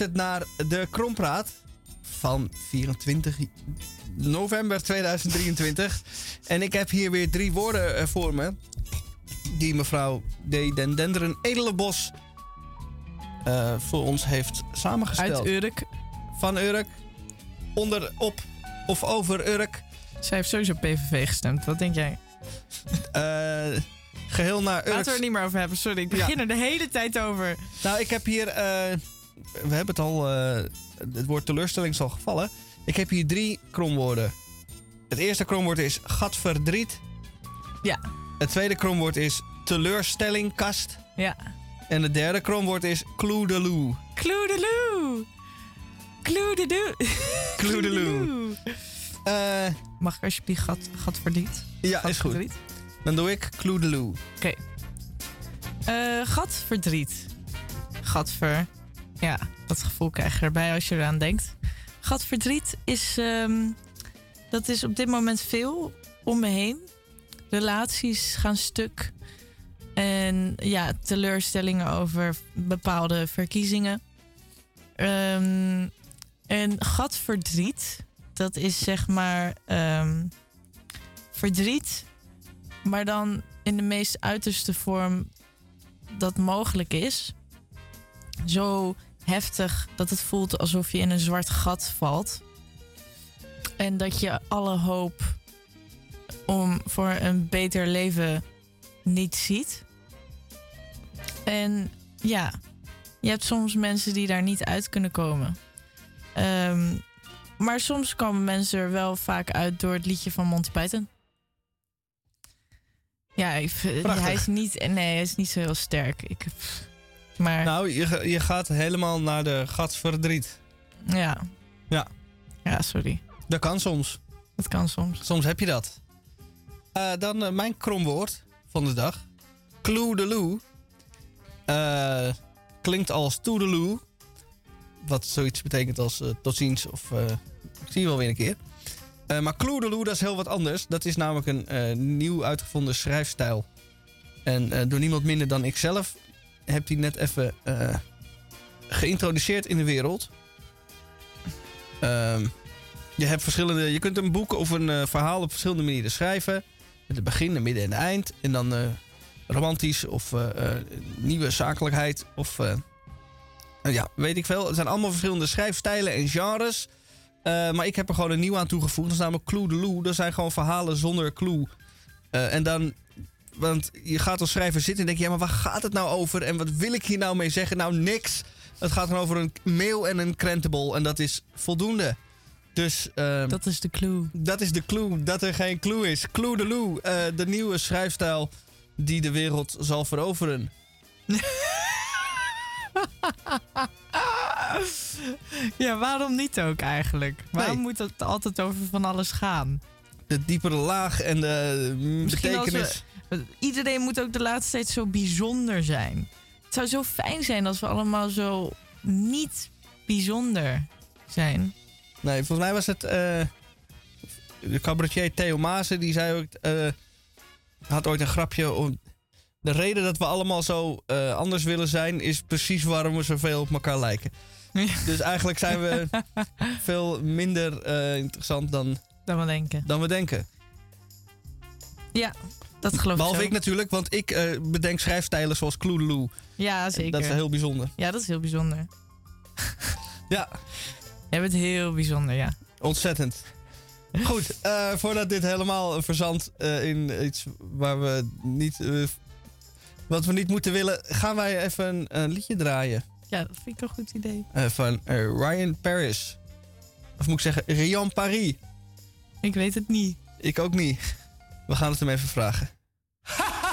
Speaker 1: luistert naar de Krompraat van 24 november 2023. En ik heb hier weer drie woorden eh, voor me. Die mevrouw D. Den Denderen Edelenbos eh, voor ons heeft samengesteld.
Speaker 2: Uit Urk.
Speaker 1: Van Urk. Onder, op of over Urk.
Speaker 2: Zij heeft sowieso PVV gestemd. Wat denk jij?
Speaker 1: Eh, geheel naar Urk.
Speaker 2: Laten we er niet meer over hebben. Sorry, ik begin er de hele tijd over.
Speaker 1: Nou, ik heb hier. We hebben het al. eh, het woord teleurstelling is al gevallen. Ik heb hier drie kromwoorden. Het eerste kromwoord is gatverdriet.
Speaker 2: Ja.
Speaker 1: Het tweede kromwoord is teleurstelling, kast.
Speaker 2: Ja.
Speaker 1: En het derde kromwoord is kloedeloe.
Speaker 2: Kloedeloe. Kloedeloe.
Speaker 1: Kloedeloe. [LAUGHS] Eh,
Speaker 2: Mag ik alsjeblieft gat, gat verdriet?
Speaker 1: ja, is goed.
Speaker 2: Gatverdriet?
Speaker 1: Dan doe ik kloedeloe.
Speaker 2: Oké. Eh, gatverdriet. Gatver. Ja, dat gevoel krijg je erbij als je eraan denkt. Gatverdriet is... ehm, dat is op dit moment veel om me heen. Relaties gaan stuk. En ja, teleurstellingen over bepaalde verkiezingen. Ehm, en gatverdriet, dat is zeg maar ehm, verdriet, maar dan in de meest uiterste vorm dat mogelijk is. Zo heftig dat het voelt alsof je in een zwart gat valt. En dat je alle hoop om voor een beter leven niet ziet. En ja, je hebt soms mensen die daar niet uit kunnen komen. Ehm, maar soms komen mensen er wel vaak uit door het liedje van Monty Python. Ja, ik, hij is niet, nee, hij is niet zo heel sterk. Ik, pff, maar
Speaker 1: Nou, je, je gaat helemaal naar de gatverdriet.
Speaker 2: ja.
Speaker 1: Ja.
Speaker 2: Ja, sorry.
Speaker 1: Dat kan soms.
Speaker 2: Dat kan soms.
Speaker 1: Soms heb je dat. Eh, dan eh, mijn kromwoord van de dag. Kloedeloe. Eh klinkt als toedeloe. Wat zoiets betekent als tot ziens of ik zie je wel weer een keer. Maar kloedeloe, dat is heel wat anders. Dat is namelijk een nieuw uitgevonden schrijfstijl. En door niemand minder dan ikzelf heb die net even eh, geïntroduceerd in de wereld. Ehm je hebt verschillende. Je kunt een boek of een eh, verhaal op verschillende manieren schrijven. Met het begin, een midden en een eind. En dan eh, romantisch of nieuwe zakelijkheid. Of eh, ja, weet ik veel. Het zijn allemaal verschillende schrijfstijlen en genres. Maar ik heb er gewoon een nieuw aan toegevoegd. Dat is namelijk Clue de Loo. Dat zijn gewoon verhalen zonder clue. En dan. Want je gaat als schrijver zitten en denk je, ja, maar waar gaat het nou over? En wat wil ik hier nou mee zeggen? Nou, niks. Het gaat gewoon over een mail en een krentenbol. En dat is voldoende. Dus ehm,
Speaker 2: Dat is de clue.
Speaker 1: dat is de clue, dat er geen clue is. Clue de Loo, eh, de nieuwe schrijfstijl die de wereld zal veroveren. [LAUGHS]
Speaker 2: Ja, waarom niet ook eigenlijk? Waarom
Speaker 1: Nee.
Speaker 2: moet het altijd over van alles gaan?
Speaker 1: De diepere laag en de mm,
Speaker 2: Misschien als
Speaker 1: betekenis.
Speaker 2: Iedereen moet ook de laatste tijd zo bijzonder zijn. Het zou zo fijn zijn als we allemaal zo niet bijzonder zijn.
Speaker 1: Nee, volgens mij was het eh, de cabaretier Theo Maassen, die zei ook, eh, had ooit een grapje om... De reden dat we allemaal zo eh, anders willen zijn, is precies waarom we zoveel op elkaar lijken.
Speaker 2: Ja.
Speaker 1: Dus eigenlijk zijn we [LAUGHS] veel minder interessant dan,
Speaker 2: Dan we denken.
Speaker 1: dan we denken.
Speaker 2: Ja, dat geloof
Speaker 1: Behalve
Speaker 2: ik
Speaker 1: natuurlijk, want ik eh, bedenk schrijfstijlen zoals Kloedeloe.
Speaker 2: Ja, zeker.
Speaker 1: Dat is heel bijzonder.
Speaker 2: Ja, dat is heel bijzonder.
Speaker 1: Ja, [LAUGHS]
Speaker 2: Jij bent heel bijzonder, ja.
Speaker 1: ontzettend. Goed, eh, voordat dit helemaal verzandt eh, in iets waar we niet, wat we niet moeten willen, gaan wij even een, een liedje draaien.
Speaker 2: Ja, dat vind ik een goed idee.
Speaker 4: Van Ryan Paris. Of moet ik zeggen, Rian Paris.
Speaker 2: Ik weet het niet.
Speaker 4: Ik ook niet. We gaan het hem even vragen. [LAUGHS]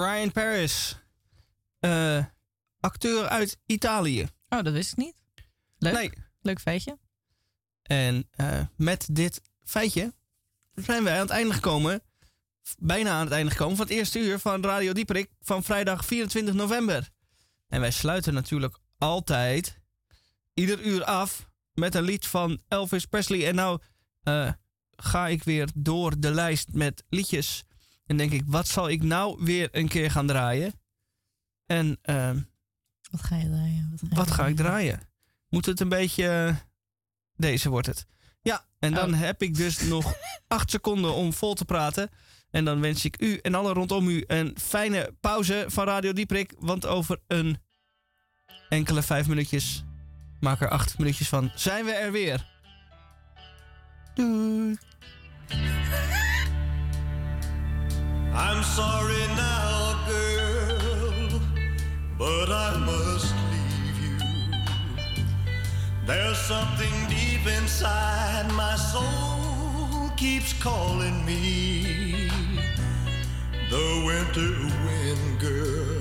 Speaker 4: Ryan Paris. eh, acteur uit Italië.
Speaker 2: Oh, dat wist ik niet. Leuk.
Speaker 4: Nee.
Speaker 2: Leuk feitje.
Speaker 4: En eh, met dit feitje zijn wij aan het einde gekomen. Bijna aan het einde gekomen van het eerste uur van Radio Dieperik van vrijdag 24 november. En wij sluiten natuurlijk altijd ieder uur af met een lied van Elvis Presley. En nou eh, ga ik weer door de lijst met liedjes. En denk ik, wat zal ik nou weer een keer gaan draaien? En ehm,
Speaker 2: Wat ga je draaien? Wat ga, je
Speaker 4: wat ga ik draaien? Moet het een beetje. eh, Deze wordt het. Ja, en dan
Speaker 2: Oh.
Speaker 4: heb ik dus [LAUGHS] nog acht seconden om vol te praten. En dan wens ik u en alle rondom u een fijne pauze van Radio Dieprik. Want over een enkele vijf minuutjes, maak er acht minuutjes van, zijn we er weer. Doei.
Speaker 7: I'm sorry now, girl, but I must leave you. There's something deep inside my soul keeps calling me. The winter wind, girl.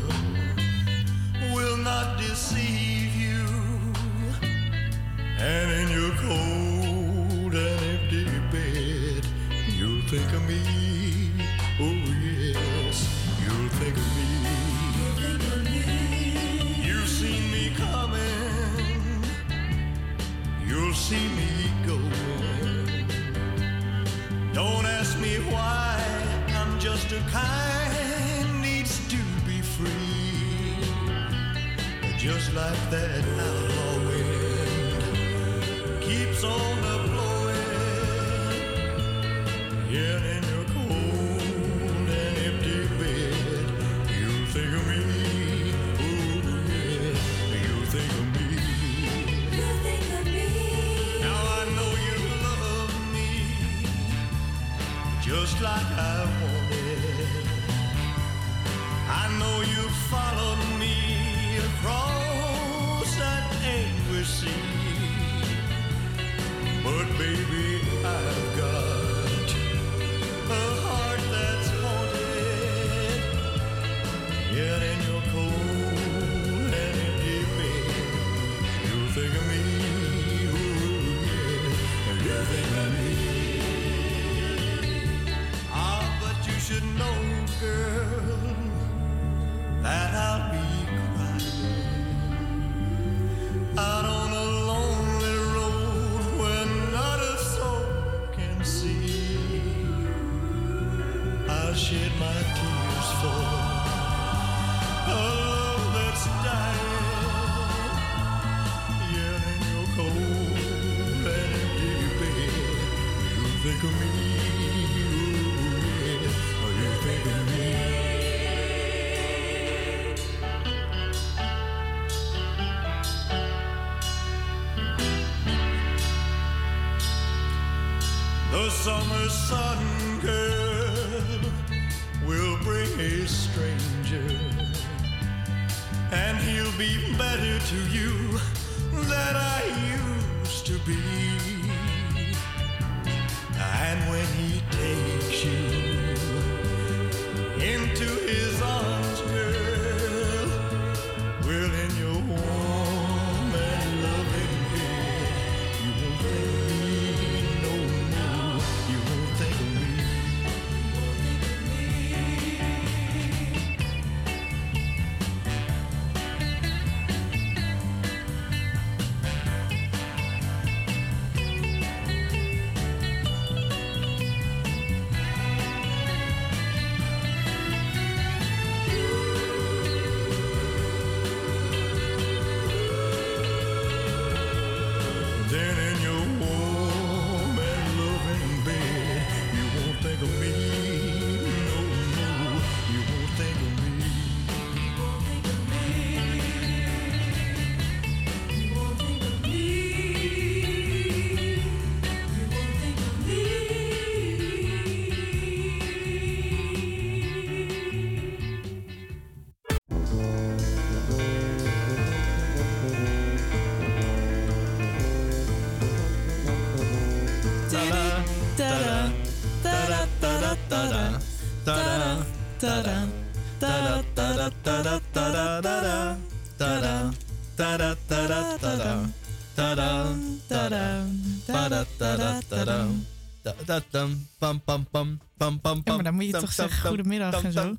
Speaker 2: Ja, maar dan moet je toch zeggen goedemiddag en zo.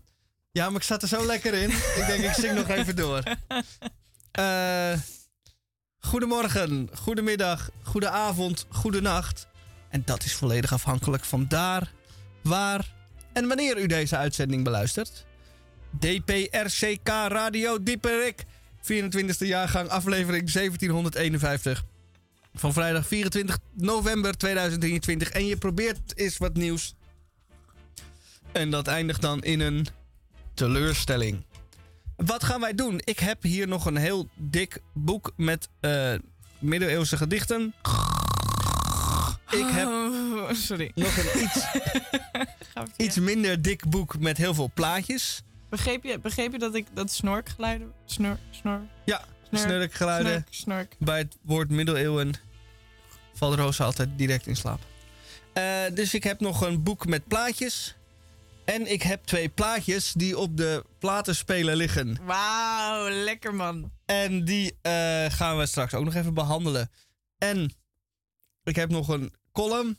Speaker 1: Ja, maar ik zat er zo lekker in. ik denk, ik zing nog even door. Eh... Goedemorgen, goedemiddag, goedenavond, goedenacht. En dat is volledig afhankelijk van daar, waar en wanneer u deze uitzending beluistert. DPRCK Radio Dieperik, 24e jaargang, aflevering 1751. Van vrijdag 24 november 2023. En je probeert eens wat nieuws. En dat eindigt dan in een teleurstelling. Wat gaan wij doen? Ik heb hier nog een heel dik boek met uh, middeleeuwse gedichten. Ik heb
Speaker 2: oh, sorry.
Speaker 1: nog een iets, [LAUGHS] iets minder dik boek met heel veel plaatjes.
Speaker 2: Begreep je, begreep je dat ik dat snorkgeluiden... Snor, snor,
Speaker 1: ja, snurkgeluiden.
Speaker 2: Snork, snork.
Speaker 1: Bij het woord middeleeuwen valt Rosa altijd direct in slaap. Eh, dus ik heb nog een boek met plaatjes. En ik heb twee plaatjes die op de platenspeler liggen.
Speaker 2: Wauw, lekker man.
Speaker 1: En die eh, gaan we straks ook nog even behandelen. En ik heb nog een column.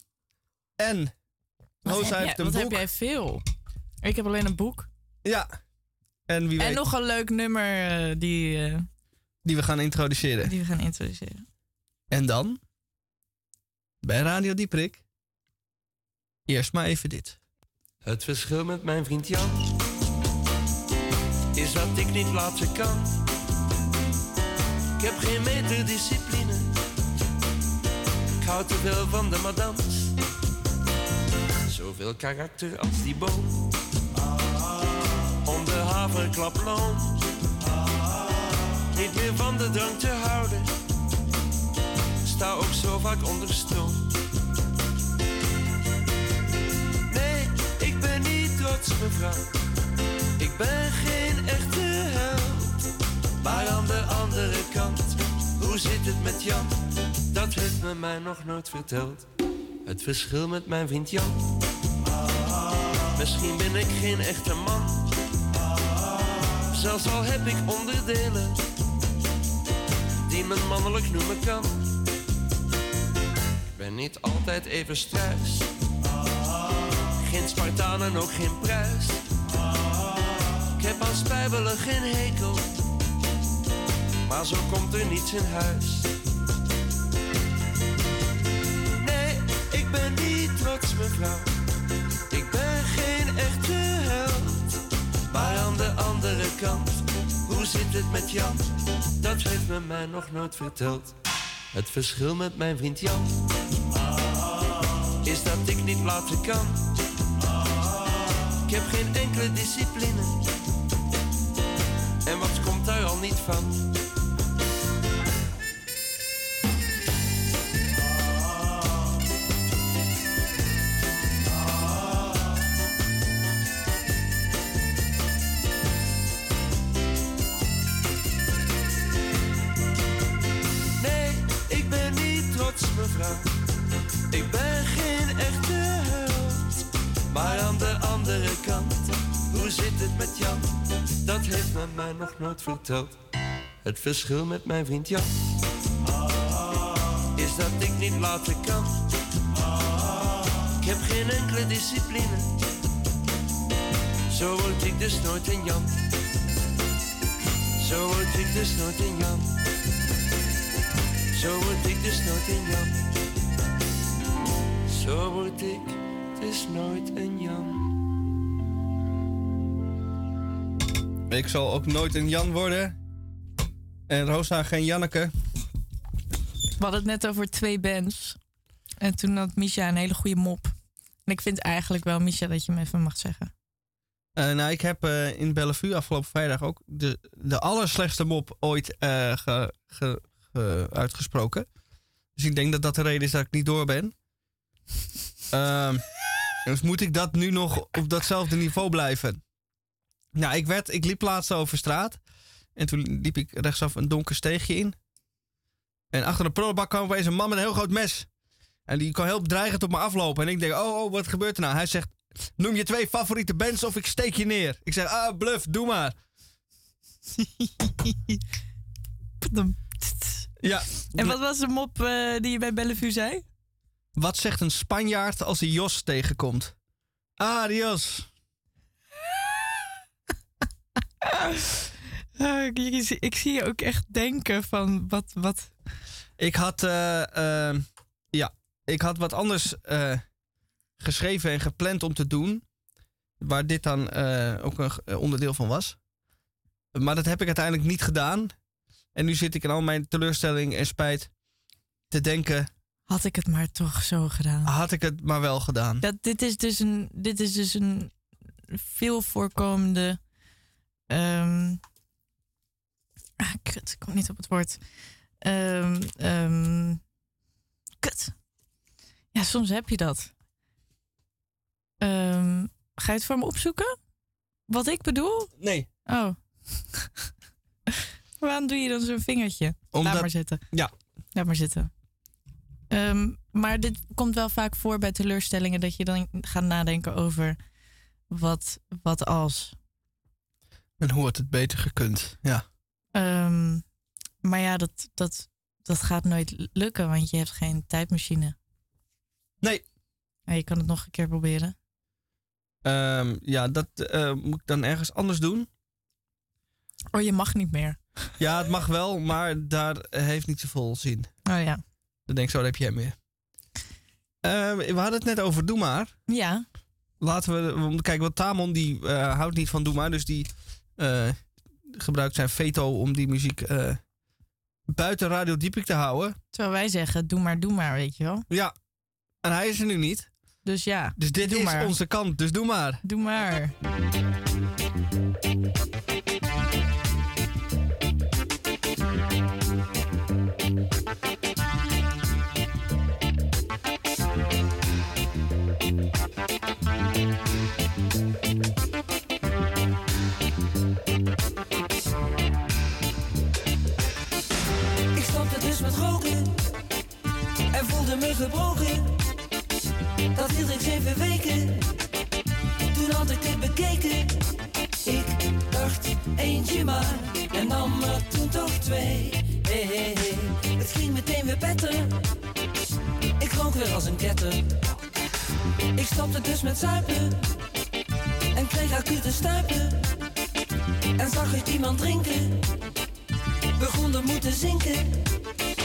Speaker 1: En
Speaker 2: Wat,
Speaker 1: Rosa heeft een
Speaker 2: wat
Speaker 1: boek.
Speaker 2: heb jij veel? Ik heb alleen een boek.
Speaker 1: Ja. En wie
Speaker 2: En
Speaker 1: weet,
Speaker 2: nog een leuk nummer eh, die, eh,
Speaker 1: die we gaan introduceren.
Speaker 2: die we gaan introduceren.
Speaker 1: En dan, bij Radio Dieprik, eerst maar even dit.
Speaker 8: Het verschil met mijn vriend Jan is dat ik niet laten kan. Ik heb geen meter discipline. Hou te veel van de madams. Zoveel karakter als die boom. Om de haverklap loon. Niet meer van de drank te houden. Sta ook zo vaak onder stroom. Nee, ik ben niet trots, mevrouw. Ik ben geen echte held. Maar aan de andere kant, hoe zit het met Jan? Dat heeft men mij nog nooit verteld. Het verschil met mijn vriend Jan. Misschien ben ik geen echte man. Zelfs al heb ik onderdelen die men mannelijk noemen kan. Ik ben niet altijd even struis. Geen Spartaan en ook geen prijs. Ik heb aan spijbelen geen hekel. Maar zo komt er niets in huis. Nee, ik ben niet trots, mevrouw. Ik ben geen echte held. Maar aan de andere kant, hoe zit het met Jan? Dat heeft men mij nog nooit verteld. Het verschil met mijn vriend Jan is dat ik niet laten kan. Ik heb geen enkele discipline. En wat komt daar al niet van? Het verschil met mijn vriend Jan is dat ik niet laten kan. Ik heb geen enkele discipline. Zo word ik dus nooit een Jan. Zo word ik dus nooit een Jan. Zo word ik dus nooit een Jan. Zo word ik dus nooit een Jan.
Speaker 1: Ik zal ook nooit een Jan worden. En Rosa geen Janneke.
Speaker 2: We hadden het net over twee bands. En toen had Misha een hele goede mop. En ik vind eigenlijk wel, Misha, dat je hem even mag zeggen.
Speaker 1: Eh, nou, ik heb eh, in Bellevue afgelopen vrijdag ook de, de allerslechtste mop ooit eh, ge- ge- ge- uitgesproken. Dus ik denk dat dat de reden is dat ik niet door ben. Ehm, dus moet ik dat nu nog op datzelfde niveau blijven? Nou, ik, werd, ik liep laatst over straat. En toen liep ik rechtsaf een donker steegje in. En achter de prullenbak kwam opeens een man met een heel groot mes. En die kwam heel bedreigend op me aflopen. En ik denk, oh, oh, wat gebeurt er nou? Hij zegt, noem je twee favoriete bands of ik steek je neer. Ik zeg, ah, bluff, doe maar. [LAUGHS] Ja.
Speaker 2: En wat was de mop eh, die je bij Bellevue zei?
Speaker 1: Wat zegt een Spanjaard als hij Jos tegenkomt? Adios.
Speaker 2: Ah, [LAUGHS] ik, ik- ik zie je ook echt denken van wat... wat
Speaker 1: Ik had, eh, eh, ja, ik had wat anders eh, geschreven en gepland om te doen. Waar dit dan eh, ook een onderdeel van was. Maar dat heb ik uiteindelijk niet gedaan. En nu zit ik in al mijn teleurstelling en spijt te denken...
Speaker 2: had ik het maar toch zo gedaan.
Speaker 1: Had ik het maar wel gedaan.
Speaker 2: Dat, dit, is dus een, dit is dus een veel voorkomende. Ehm ah, kut, ik kom niet op het woord. Ehm, kut. Ja, soms heb je dat. Ga je het voor me opzoeken? Wat ik bedoel?
Speaker 1: Nee.
Speaker 2: Oh. [LAUGHS] Waarom doe je dan zo'n vingertje?
Speaker 1: Omdat-
Speaker 2: Laat maar zitten.
Speaker 1: Ja.
Speaker 2: Laat maar zitten. Maar dit komt wel vaak voor bij teleurstellingen dat je dan gaat nadenken over wat, wat als.
Speaker 1: En hoe had het beter gekund? Ja.
Speaker 2: Ehm, maar ja, dat, dat, dat gaat nooit lukken, want je hebt geen tijdmachine.
Speaker 1: Nee.
Speaker 2: Je kan het nog een keer proberen.
Speaker 1: Ehm, ja, dat eh, moet ik dan ergens anders doen.
Speaker 2: Oh, je mag niet meer.
Speaker 1: Ja, het mag wel, maar daar heeft niet zoveel zin.
Speaker 2: Oh ja.
Speaker 1: Dan denk ik zo, daar heb jij meer. Ehm, we hadden het net over Doe Maar.
Speaker 2: Ja.
Speaker 1: Laten we, kijk, want Tamon die eh, houdt niet van Doe Maar, dus die gebruikt zijn veto om die muziek eh, buiten Radio Diepik te houden.
Speaker 2: Terwijl wij zeggen, doe maar, doe maar, weet je wel.
Speaker 1: Ja, en hij is er nu niet.
Speaker 2: Dus ja.
Speaker 1: Dus dit
Speaker 2: doe
Speaker 1: is
Speaker 2: maar.
Speaker 1: onze kant, dus doe maar.
Speaker 2: Doe maar.
Speaker 9: Gebroken. Dat hield ik zeven weken. Toen had ik dit bekeken. Ik dacht eentje maar en nam er toen toch twee. Hey, hey, hey. Het ging meteen weer beter. Ik rook weer als een ketter. Ik stopte dus met zuipen en kreeg acute stuipen. En zag ik iemand drinken begon er moeten zinken.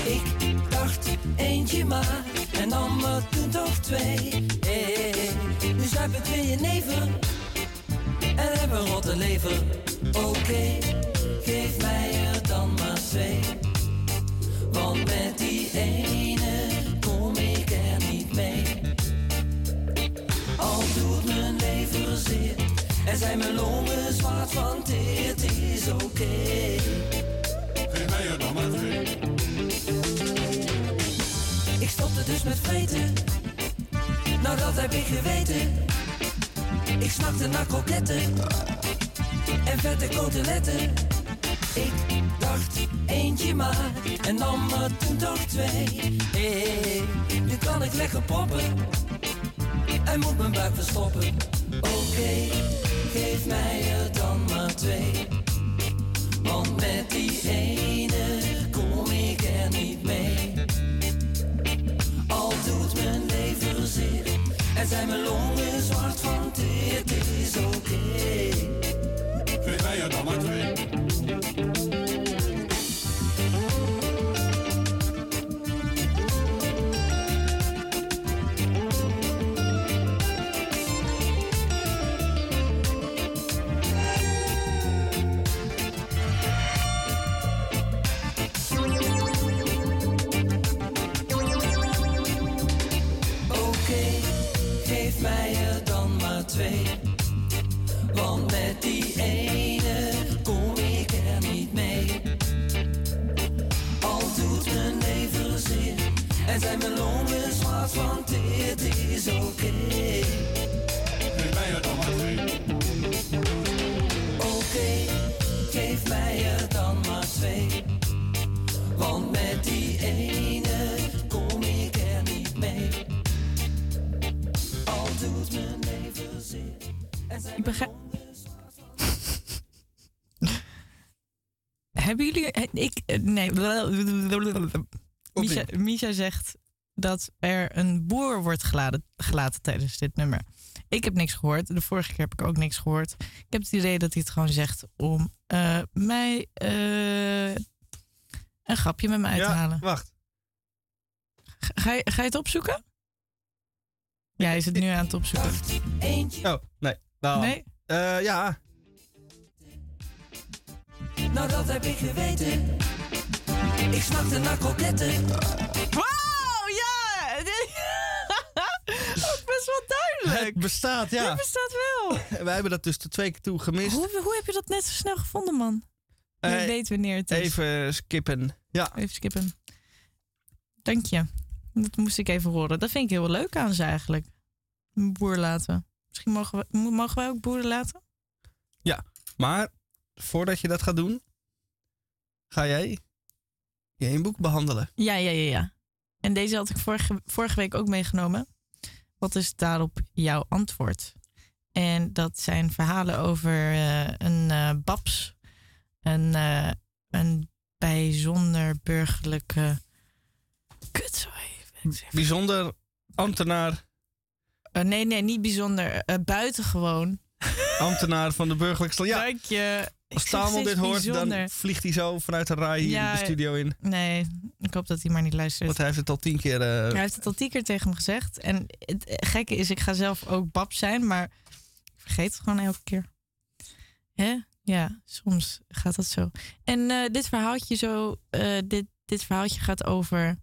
Speaker 9: Ik dacht eentje maar en nam er toen toch twee. Hey, nu zuip ik weer je neven en heb een rotte lever. Oké, geef mij er dan maar twee. Want met die ene kom ik er niet mee. Al doet mijn lever zeer en zijn mijn longen zwart van dit is oké. Geef mij er dan maar twee. Stopte dus met vreten. Nou, dat heb ik geweten. Ik snakte naar kroketten. En vette koteletten. Ik dacht eentje maar. En nam er toen toch twee. Hey, nu kan ik lekker poppen. En moet mijn buik verstoppen. Oké, geef mij er dan maar twee. Want met die ene kom ik er niet mee. En zijn mijn longen zwart van dit is oké. Geef mij er dan maar twee. Longen zwart, want dit is oké. Geef mij dan maar twee. Oké, geef mij dan maar twee. Want met die ene kom ik er niet mee. Al doet mijn leven
Speaker 2: Ik begrijp. Hebben jullie. Ik. Nee. Misha, Misha zegt dat er een boer wordt geladen, gelaten tijdens dit nummer. Ik heb niks gehoord. De vorige keer heb ik ook niks gehoord. Ik heb het idee dat hij het gewoon zegt om eh, mij eh, een grapje met me uit te
Speaker 1: Ja,
Speaker 2: halen.
Speaker 1: wacht.
Speaker 2: Ga je, ga je het opzoeken? Ja, hij is het nu aan het opzoeken.
Speaker 1: Oh, nee. Nou,
Speaker 2: Nee?
Speaker 1: eh, ja,
Speaker 9: Nou, dat heb ik geweten. Ik snakte naar kroketten
Speaker 2: ja! Dat is best wel duidelijk.
Speaker 1: Het bestaat, ja.
Speaker 2: Het bestaat wel. [LAUGHS]
Speaker 1: Wij hebben dat dus de twee keer toe gemist.
Speaker 2: Hoe, hoe heb je dat net zo snel gevonden, man?
Speaker 1: Eh,
Speaker 2: weet wanneer het is.
Speaker 1: Even skippen. Ja.
Speaker 2: Even skippen. Dank je. Dat moest ik even horen. Dat vind ik heel leuk aan ze eigenlijk. Een boer laten. Misschien mogen, we, mo- mogen wij ook boeren laten?
Speaker 1: Ja, maar voordat je dat gaat doen, ga jij je een boek behandelen.
Speaker 2: Ja, ja, ja, ja. En deze had ik vorige, vorige week ook meegenomen. Wat is daarop jouw antwoord? En dat zijn verhalen over eh, een eh, Babs. Een, eh, een bijzonder burgerlijke... Kut, even.
Speaker 1: Bijzonder ambtenaar,
Speaker 2: nee, nee, niet bijzonder. buitengewoon.
Speaker 1: ambtenaar van de burgerlijke. Ja,
Speaker 2: Dank je.
Speaker 1: Als Tamel dit hoort,
Speaker 2: bijzonder.
Speaker 1: dan vliegt hij zo vanuit de rij hier
Speaker 2: Ja,
Speaker 1: in de studio in.
Speaker 2: Nee, ik hoop dat hij maar niet luistert.
Speaker 1: Want hij heeft het al tien keer... eh,
Speaker 2: Hij heeft het al tien keer tegen me gezegd. En het gekke is, ik ga zelf ook bab zijn, maar ik vergeet het gewoon elke keer. Hè? Ja, soms gaat dat zo. En eh, dit verhaaltje zo, eh, dit, dit verhaaltje gaat over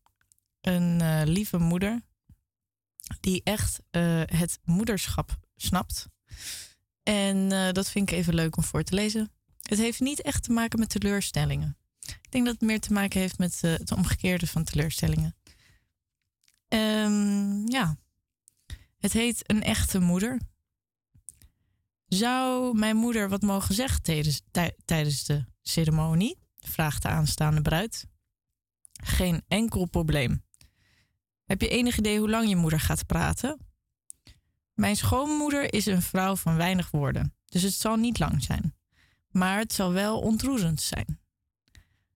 Speaker 2: een lieve moeder die echt het moederschap snapt. En dat vind ik even leuk om voor te lezen. Het heeft niet echt te maken met teleurstellingen. Ik denk dat het meer te maken heeft met eh, het omgekeerde van teleurstellingen. Ehm, ja. Het heet Een echte moeder. Zou mijn moeder wat mogen zeggen tijdens, tij- tijdens de ceremonie? Vraagt de aanstaande bruid. Geen enkel probleem. Heb je enig idee hoe lang je moeder gaat praten? Mijn schoonmoeder is een vrouw van weinig woorden, dus het zal niet lang zijn. Maar het zal wel ontroerend zijn.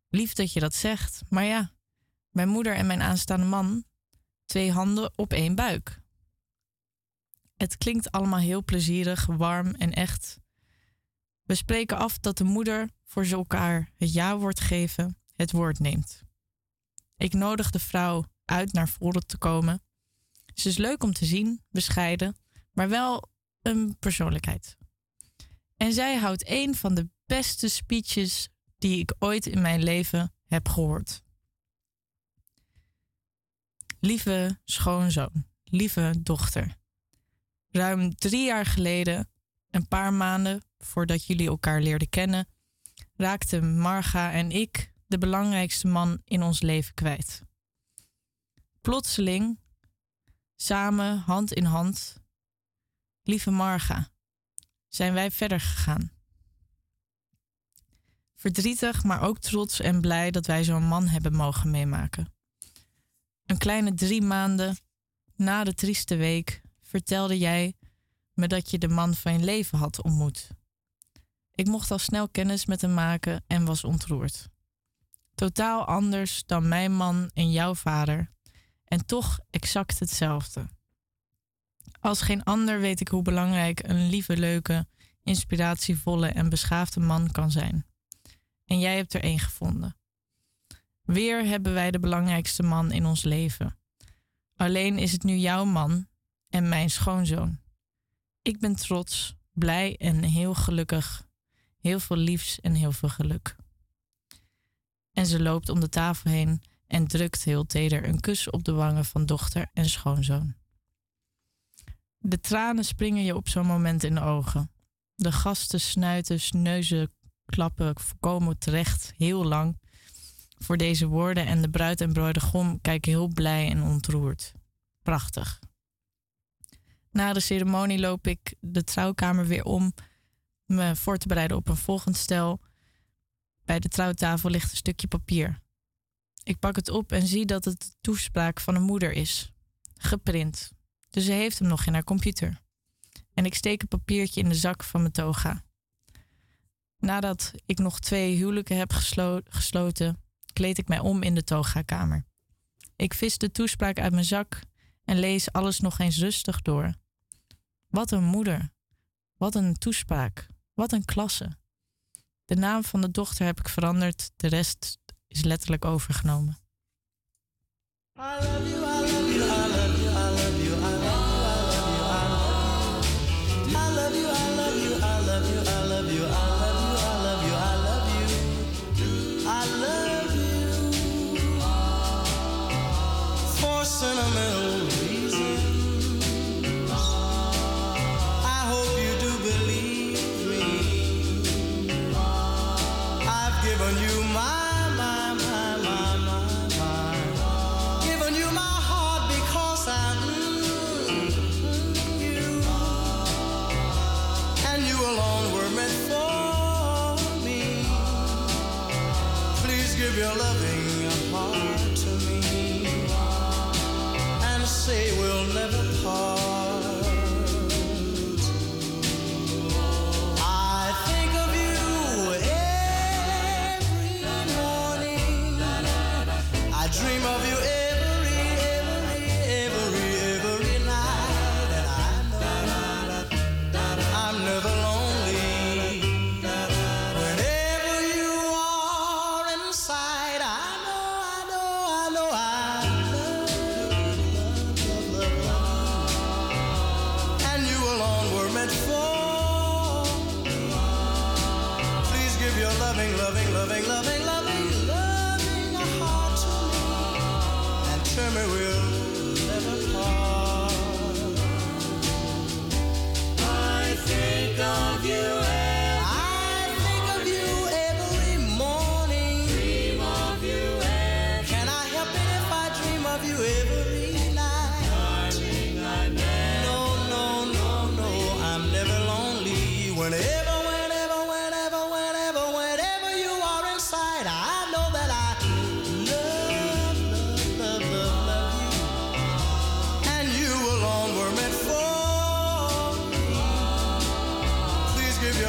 Speaker 2: Lief dat je dat zegt, maar ja, mijn moeder en mijn aanstaande man, twee handen op één buik. Het klinkt allemaal heel plezierig, warm en echt. We spreken af dat de moeder voor ze elkaar het ja-woord geven, het woord neemt. Ik nodig de vrouw uit naar voren te komen. Ze is leuk om te zien, bescheiden, maar wel een persoonlijkheid. En zij houdt een van de beste speeches die ik ooit in mijn leven heb gehoord. Lieve schoonzoon, lieve dochter. Ruim drie jaar geleden, een paar maanden voordat jullie elkaar leerden kennen, raakten Marga en ik de belangrijkste man in ons leven kwijt. Plotseling, samen, hand in hand, lieve Marga, zijn wij verder gegaan. Verdrietig, maar ook trots en blij dat wij zo'n man hebben mogen meemaken. Een kleine drie maanden na de trieste week vertelde jij me dat je de man van je leven had ontmoet. Ik mocht al snel kennis met hem maken en was ontroerd. Totaal anders dan mijn man en jouw vader, en toch exact hetzelfde. Als geen ander weet ik hoe belangrijk een lieve, leuke, inspiratievolle en beschaafde man kan zijn. En jij hebt er één gevonden. Weer hebben wij de belangrijkste man in ons leven. Alleen is het nu jouw man en mijn schoonzoon. Ik ben trots, blij en heel gelukkig. Heel veel liefs en heel veel geluk. En ze loopt om de tafel heen en drukt heel teder een kus op de wangen van dochter en schoonzoon. De tranen springen je op zo'n moment in de ogen. De gasten snuiten, neuzen, klappen voorkomen terecht heel lang voor deze woorden en de bruid en bruidegom kijken heel blij en ontroerd. Prachtig. Na de ceremonie loop ik de trouwkamer weer om me voor te bereiden op een volgend stel. Bij de trouwtafel ligt een stukje papier. Ik pak het op en zie dat het de toespraak van een moeder is. Geprint. Dus ze heeft hem nog in haar computer. En ik steek een papiertje in de zak van mijn toga. Nadat ik nog twee huwelijken heb geslo- gesloten, kleed ik mij om in de toga-kamer. Ik vis de toespraak uit mijn zak en lees alles nog eens rustig door. Wat een moeder. Wat een toespraak. Wat een klasse. De naam van de dochter heb ik veranderd, de rest is letterlijk overgenomen.
Speaker 7: For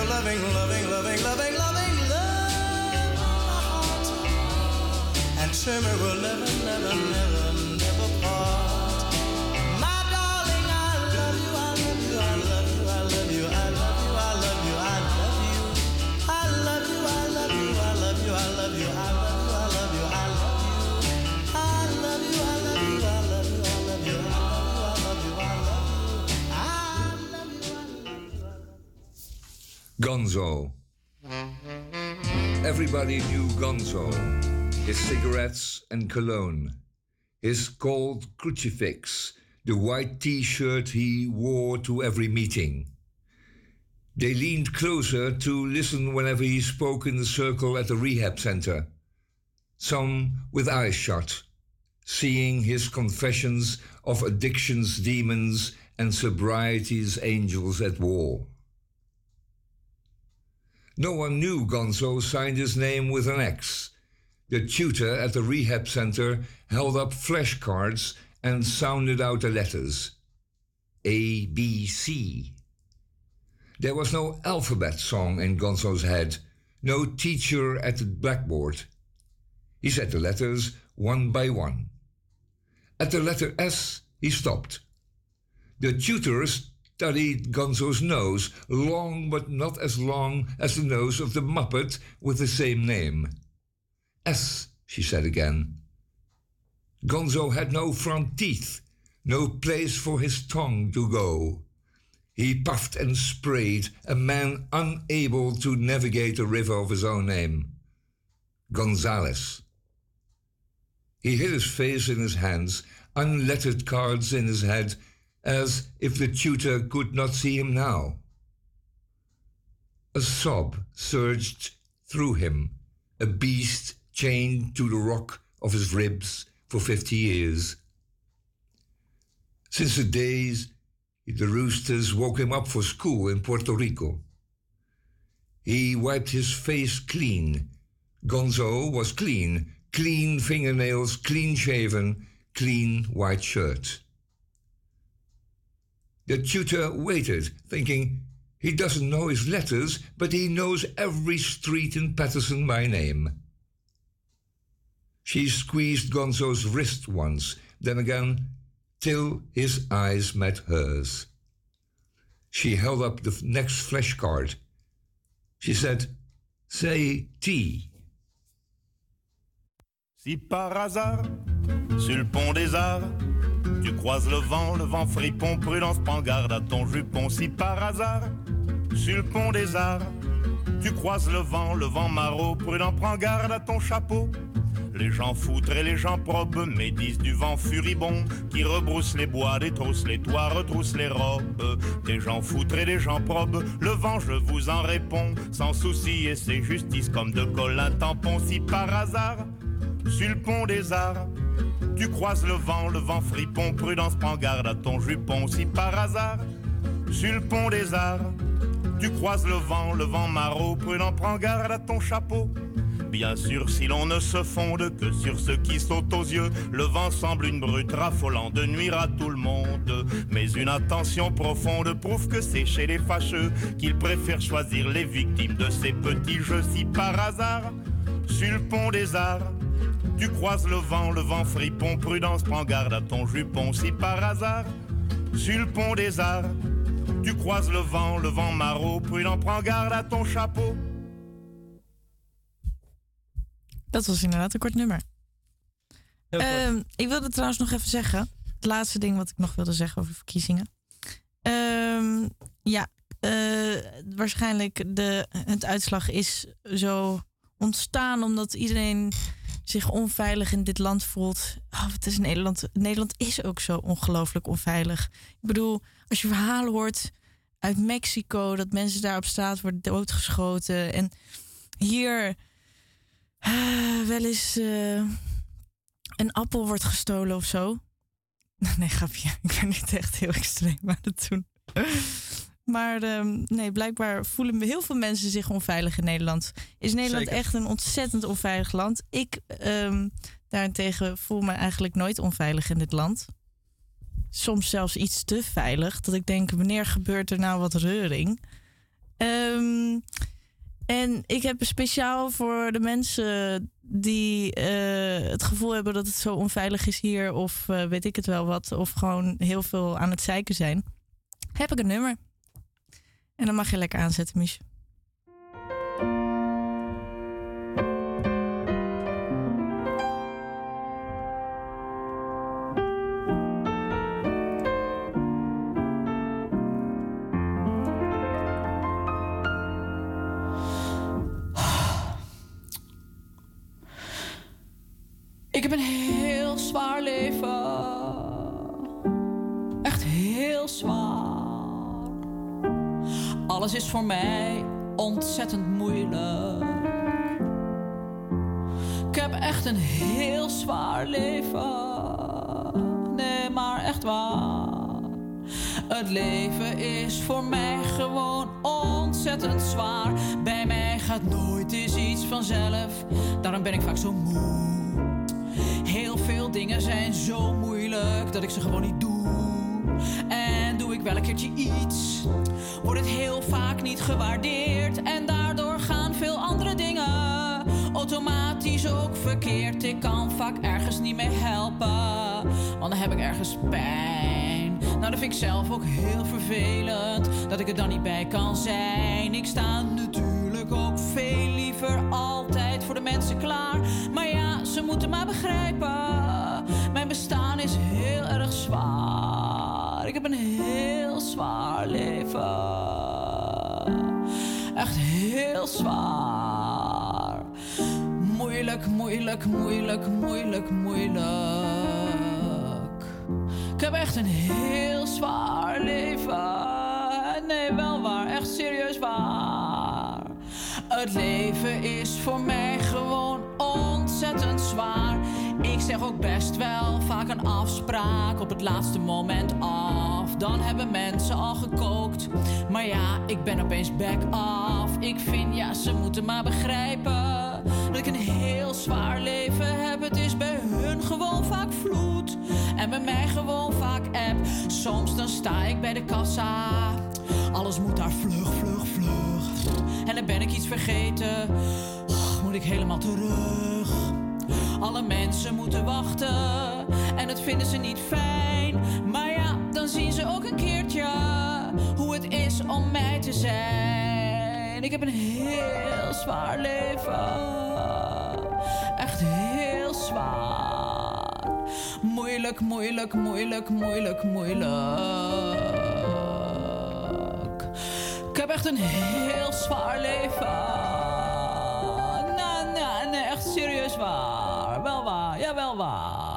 Speaker 7: loving, loving, loving, loving, loving love. And we'll never, never, never, never
Speaker 5: Gonzo. Everybody knew Gonzo, his cigarettes and cologne, his gold crucifix, the white t shirt he wore to every meeting. They leaned closer to listen whenever he spoke in the circle at the rehab center, some with eyes shut, seeing his confessions of addiction's demons and sobriety's angels at war. No one knew Gonzo signed his name with an X. The tutor at the rehab center held up flashcards and sounded out the letters A, B, C. There was no alphabet song in Gonzo's head, no teacher at the blackboard. He said the letters one by one. At the letter S, he stopped. The tutor studied Gonzo's nose, long but not as long as the nose of the Muppet with the same name. S, she said again. Gonzo had no front teeth, no place for his tongue to go. He puffed and sprayed, a man unable to navigate a river of his own name. Gonzales. He hid his face in his hands, unlettered cards in his head, as if the tutor could not see him now. A sob surged through him, a beast chained to the rock of his ribs for fifty years. Since the days the roosters woke him up for school in Puerto Rico. He wiped his face clean. Gonzo was clean, clean fingernails, clean shaven, clean white shirt. The tutor waited, thinking, he doesn't know his letters, but he knows every street in Patterson by name. She squeezed Gonzo's wrist once, then again, till his eyes met hers. She held up the next flash card. She said, Say T.
Speaker 10: Si par hasard, sur le pont des arts, tu croises le vent, le vent fripon, prudence, prends garde à ton jupon. Si par hasard, sur le pont des arts, tu croises le vent, le vent maraud, prudent, prends garde à ton chapeau. Les gens foutres et les gens probes médisent du vent furibond qui rebrousse les bois, détrousse les toits, retrousse les robes. Des gens foutres et des gens probes, le vent, je vous en réponds, sans souci et c'est justice comme de Colin tampon. Si par hasard, sur le pont des arts, tu croises le vent, le vent fripon, prudence, prends garde à ton jupon. Si par hasard, sur le pont des arts, tu croises le vent, le vent maraud, prudent, prends garde à ton chapeau. Bien sûr, si l'on ne se fonde que sur ce qui saute aux yeux, le vent semble une brute raffolant de nuire à tout le monde. Mais une attention profonde prouve que c'est chez les fâcheux qu'ils préfèrent choisir les victimes de ces petits jeux si par hasard, sur le pont des arts, tu croises le vent, le vent fripon, prudence, prends garde à ton jupon si par hasard, sur le pont des arts, tu croises le vent, le vent maraud, prudent, prends garde à ton chapeau.
Speaker 2: Dat was inderdaad een kort nummer.
Speaker 1: Kort.
Speaker 2: Ehm, ik wilde trouwens nog even zeggen. Het laatste ding wat ik nog wilde zeggen over verkiezingen. Ehm, ja, eh, waarschijnlijk de, het uitslag is zo ontstaan omdat iedereen zich onveilig in dit land voelt. Oh, het is Nederland. Nederland is ook zo ongelooflijk onveilig. Ik bedoel, als je verhalen hoort uit Mexico dat mensen daar op straat worden doodgeschoten en hier eh, wel eens eh, een appel wordt gestolen of zo. [LAUGHS] Nee, grapje. Ik ben niet echt heel extreem aan het doen. Maar ehm, nee, blijkbaar voelen heel veel mensen zich onveilig in Nederland. Is Nederland
Speaker 1: Zeker.
Speaker 2: echt een ontzettend onveilig land? Ik ehm, daarentegen voel me eigenlijk nooit onveilig in dit land. Soms zelfs iets te veilig. Dat ik denk, wanneer gebeurt er nou wat reuring? Ehm, en ik heb speciaal voor de mensen die eh, het gevoel hebben dat het zo onveilig is hier, of eh, weet ik het wel wat, of gewoon heel veel aan het zeiken zijn, heb ik een nummer. En dan mag je lekker aanzetten, Mich.
Speaker 11: Ik heb een heel zwaar leven. Echt heel zwaar. Alles is voor mij ontzettend moeilijk. Ik heb echt een heel zwaar leven. Nee, maar echt waar. Het leven is voor mij gewoon ontzettend zwaar. Bij mij gaat nooit eens iets vanzelf. Daarom ben ik vaak zo moe. Heel veel dingen zijn zo moeilijk dat ik ze gewoon niet doe. En doe ik wel een keertje iets, wordt het heel vaak niet gewaardeerd. En daardoor gaan veel andere dingen automatisch ook verkeerd. Ik kan vaak ergens niet mee helpen, want dan heb ik ergens pijn. Nou, dat vind ik zelf ook heel vervelend, dat ik er dan niet bij kan zijn. Ik sta natuurlijk ook veel liever altijd voor de mensen klaar. Maar ja, ze moeten maar begrijpen, mijn bestaan is heel erg zwaar. Zwaar leven. Echt heel zwaar. Moeilijk, moeilijk, moeilijk, moeilijk, moeilijk. Ik heb echt een heel zwaar leven. Nee, wel waar, echt serieus waar. Het leven is voor mij gewoon ontzettend zwaar. Ik zeg ook best wel vaak een afspraak op het laatste moment af. Dan hebben mensen al gekookt. Maar ja, ik ben opeens back off. Ik vind ja, ze moeten maar begrijpen dat ik een heel zwaar leven heb. Het is bij hun gewoon vaak vloed. En bij mij gewoon vaak app. Soms dan sta ik bij de kassa. Alles moet daar vlug, vlug, vlug. En dan ben ik iets vergeten. Oh, moet ik helemaal terug. Alle mensen moeten wachten. En dat vinden ze niet fijn. Maar ze ook een keertje hoe het is om mij te zijn. Ik heb een heel zwaar leven. Echt heel zwaar. Moeilijk, moeilijk, moeilijk, moeilijk, moeilijk. Ik heb echt een heel zwaar leven. Nee, nee, nee, echt serieus waar. Wel waar, ja, wel waar.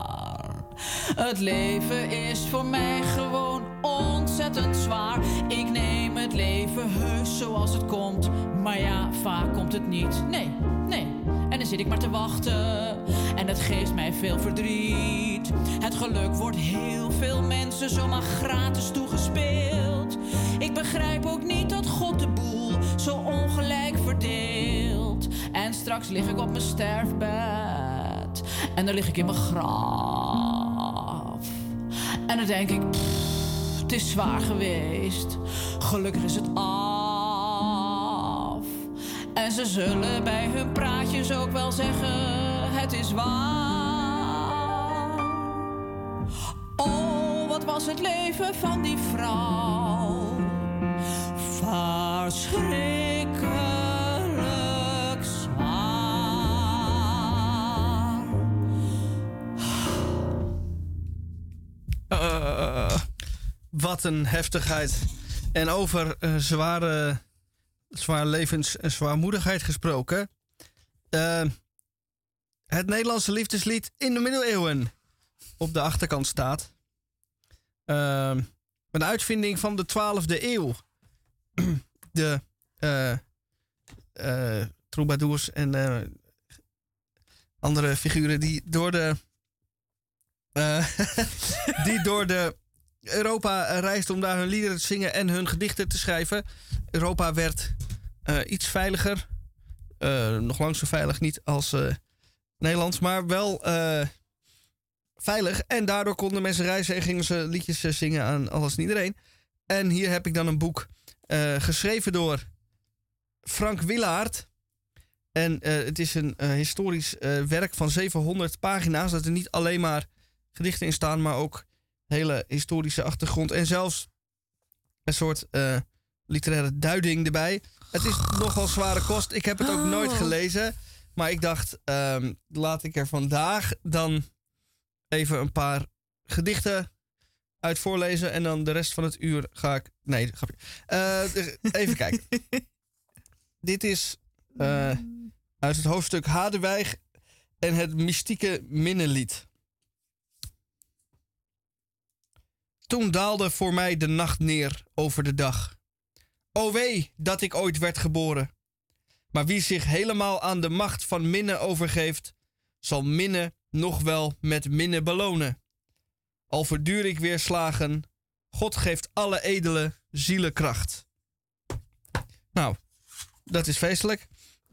Speaker 11: Het leven is voor mij gewoon ontzettend zwaar. Ik neem het leven heus zoals het komt. Maar ja, vaak komt het niet. Nee, nee. En dan zit ik maar te wachten. En het geeft mij veel verdriet. Het geluk wordt heel veel mensen zomaar gratis toegespeeld. Ik begrijp ook niet dat God de boel zo ongelijk verdeelt. En straks lig ik op mijn sterfbed. En dan lig ik in mijn graf. En dan denk ik, het is zwaar geweest. Gelukkig is het af. En ze zullen bij hun praatjes ook wel zeggen, het is waar. Oh, wat was het leven van die vrouw? Verschrikkelijk
Speaker 1: Eh, wat een heftigheid. En over eh, zware, zwaar levens- en zwaarmoedigheid gesproken. Eh, het Nederlandse liefdeslied in de middeleeuwen op de achterkant staat. Eh, een uitvinding van de 12e eeuw. [CLEARS THROAT] De eh eh, troubadours en eh, andere figuren die door de eh, [LAUGHS] die door de Europa reisden om daar hun liederen te zingen en hun gedichten te schrijven. Europa werd eh, iets veiliger. Eh, nog lang zo veilig niet als eh, Nederland, maar wel veilig. En daardoor konden mensen reizen en gingen ze liedjes zingen aan alles en iedereen. En hier heb ik dan een boek geschreven door Frank Willaert. En het is een historisch werk van 700 pagina's. Dat er niet alleen maar gedichten in staan, maar ook hele historische achtergrond. En zelfs een soort eh, literaire duiding erbij. Het is nogal zware kost. Ik heb het ook nooit
Speaker 2: Oh.
Speaker 1: gelezen. Maar ik dacht, ehm, laat ik er vandaag dan even een paar gedichten uit voorlezen. En dan de rest van het uur ga ik. Nee, grapje. Eh, even kijken. [LAUGHS] Dit is eh, uit het hoofdstuk Hadewijk en het mystieke minnelied. Toen daalde voor mij de nacht neer over de dag. O wee dat ik ooit werd geboren. Maar wie zich helemaal aan de macht van minnen overgeeft, zal minnen nog wel met minnen belonen. Al verduur ik weer slagen, God geeft alle edele zielen kracht. Nou, dat is feestelijk.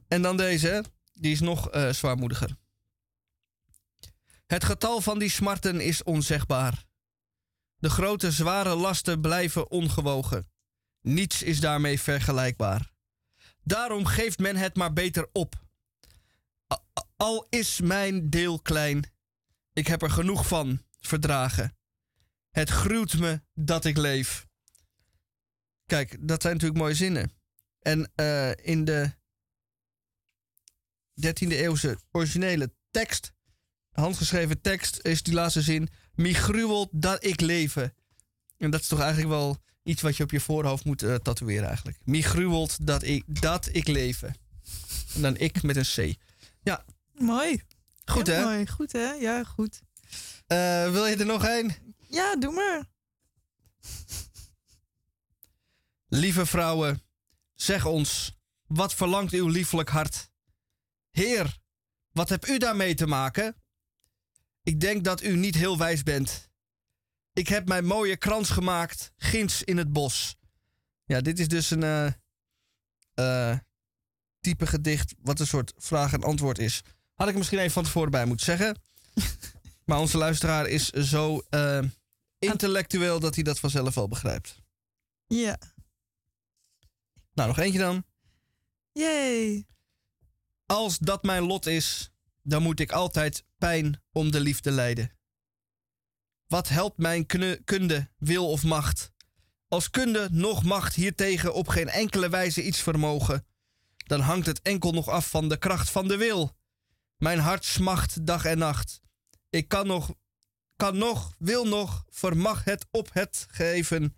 Speaker 1: En dan deze, die is nog eh, zwaarmoediger. Het getal van die smarten is onzegbaar. De grote zware lasten blijven ongewogen. Niets is daarmee vergelijkbaar. Daarom geeft men het maar beter op. Al is mijn deel klein, ik heb er genoeg van verdragen. Het gruwt me dat ik leef. Kijk, dat zijn natuurlijk mooie zinnen. En eh, in de 13e eeuwse originele tekst, handgeschreven tekst, is die laatste zin: gruwelt dat ik leven. En dat is toch eigenlijk wel iets wat je op je voorhoofd moet eh, tatoeëren, eigenlijk. Mi gruwelt dat ik, dat ik leven. En dan ik met een C. Ja,
Speaker 2: Mooi.
Speaker 1: goed
Speaker 2: Ja,
Speaker 1: hè?
Speaker 2: Mooi. Goed hè? Ja, goed.
Speaker 1: Eh, wil je er nog één?
Speaker 2: Ja, doe maar.
Speaker 1: Lieve vrouwen, zeg ons, wat verlangt uw lieflijk hart? Heer, wat hebt u daarmee te maken? Ik denk dat u niet heel wijs bent. Ik heb mijn mooie krans gemaakt, ginds in het bos. Ja, dit is dus een eh, eh, type gedicht wat een soort vraag en antwoord is. Had ik misschien even van tevoren bij moeten zeggen. [LAUGHS] maar onze luisteraar is zo eh, intellectueel dat hij dat vanzelf wel begrijpt.
Speaker 2: Ja.
Speaker 1: Nou, nog eentje dan.
Speaker 2: Yay.
Speaker 1: Als dat mijn lot is, dan moet ik altijd pijn om de liefde lijden. Wat helpt mijn kunde, wil of macht? Als kunde nog macht hiertegen op geen enkele wijze iets vermogen, dan hangt het enkel nog af van de kracht van de wil. Mijn hart smacht dag en nacht. Ik kan nog, kan nog, wil nog, vermag het op het geven.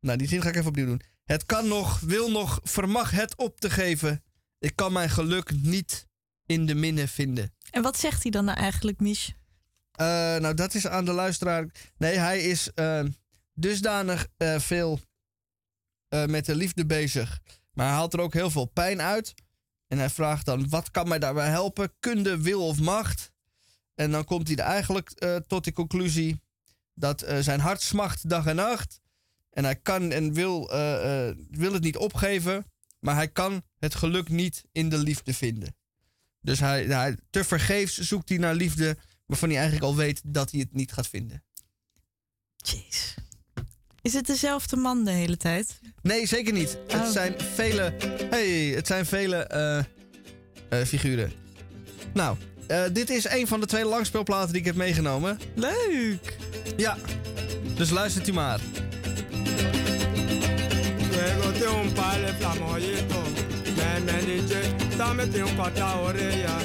Speaker 1: Nou, die zin ga ik even opnieuw doen. Het kan nog, wil nog, vermag het op te geven. Ik kan mijn geluk niet in de minne vinden.
Speaker 2: En wat zegt hij dan nou eigenlijk, Mich?
Speaker 1: Eh, nou, dat is aan de luisteraar. Nee, hij is eh, dusdanig eh, veel met de liefde bezig. Maar hij haalt er ook heel veel pijn uit. En hij vraagt dan: wat kan mij daarbij helpen? Kunde, wil of macht? En dan komt hij er eigenlijk tot de conclusie dat zijn hart smacht dag en nacht. En hij kan en wil, wil het niet opgeven. maar hij kan het geluk niet in de liefde vinden. Dus hij, hij, te vergeefs zoekt hij naar liefde waarvan hij eigenlijk al weet dat hij het niet gaat vinden.
Speaker 2: Jeez. Is het dezelfde man de hele tijd?
Speaker 1: Nee, zeker niet.
Speaker 2: Oh.
Speaker 1: Het zijn vele. Hey, het zijn vele eh, eh, figuren. Nou, eh, dit is een van de twee langspeelplaten die ik heb meegenomen.
Speaker 2: Leuk!
Speaker 1: Ja, dus luistert u maar.
Speaker 12: Luego de un par de flamoyito, me me dice, dame te un pata orella.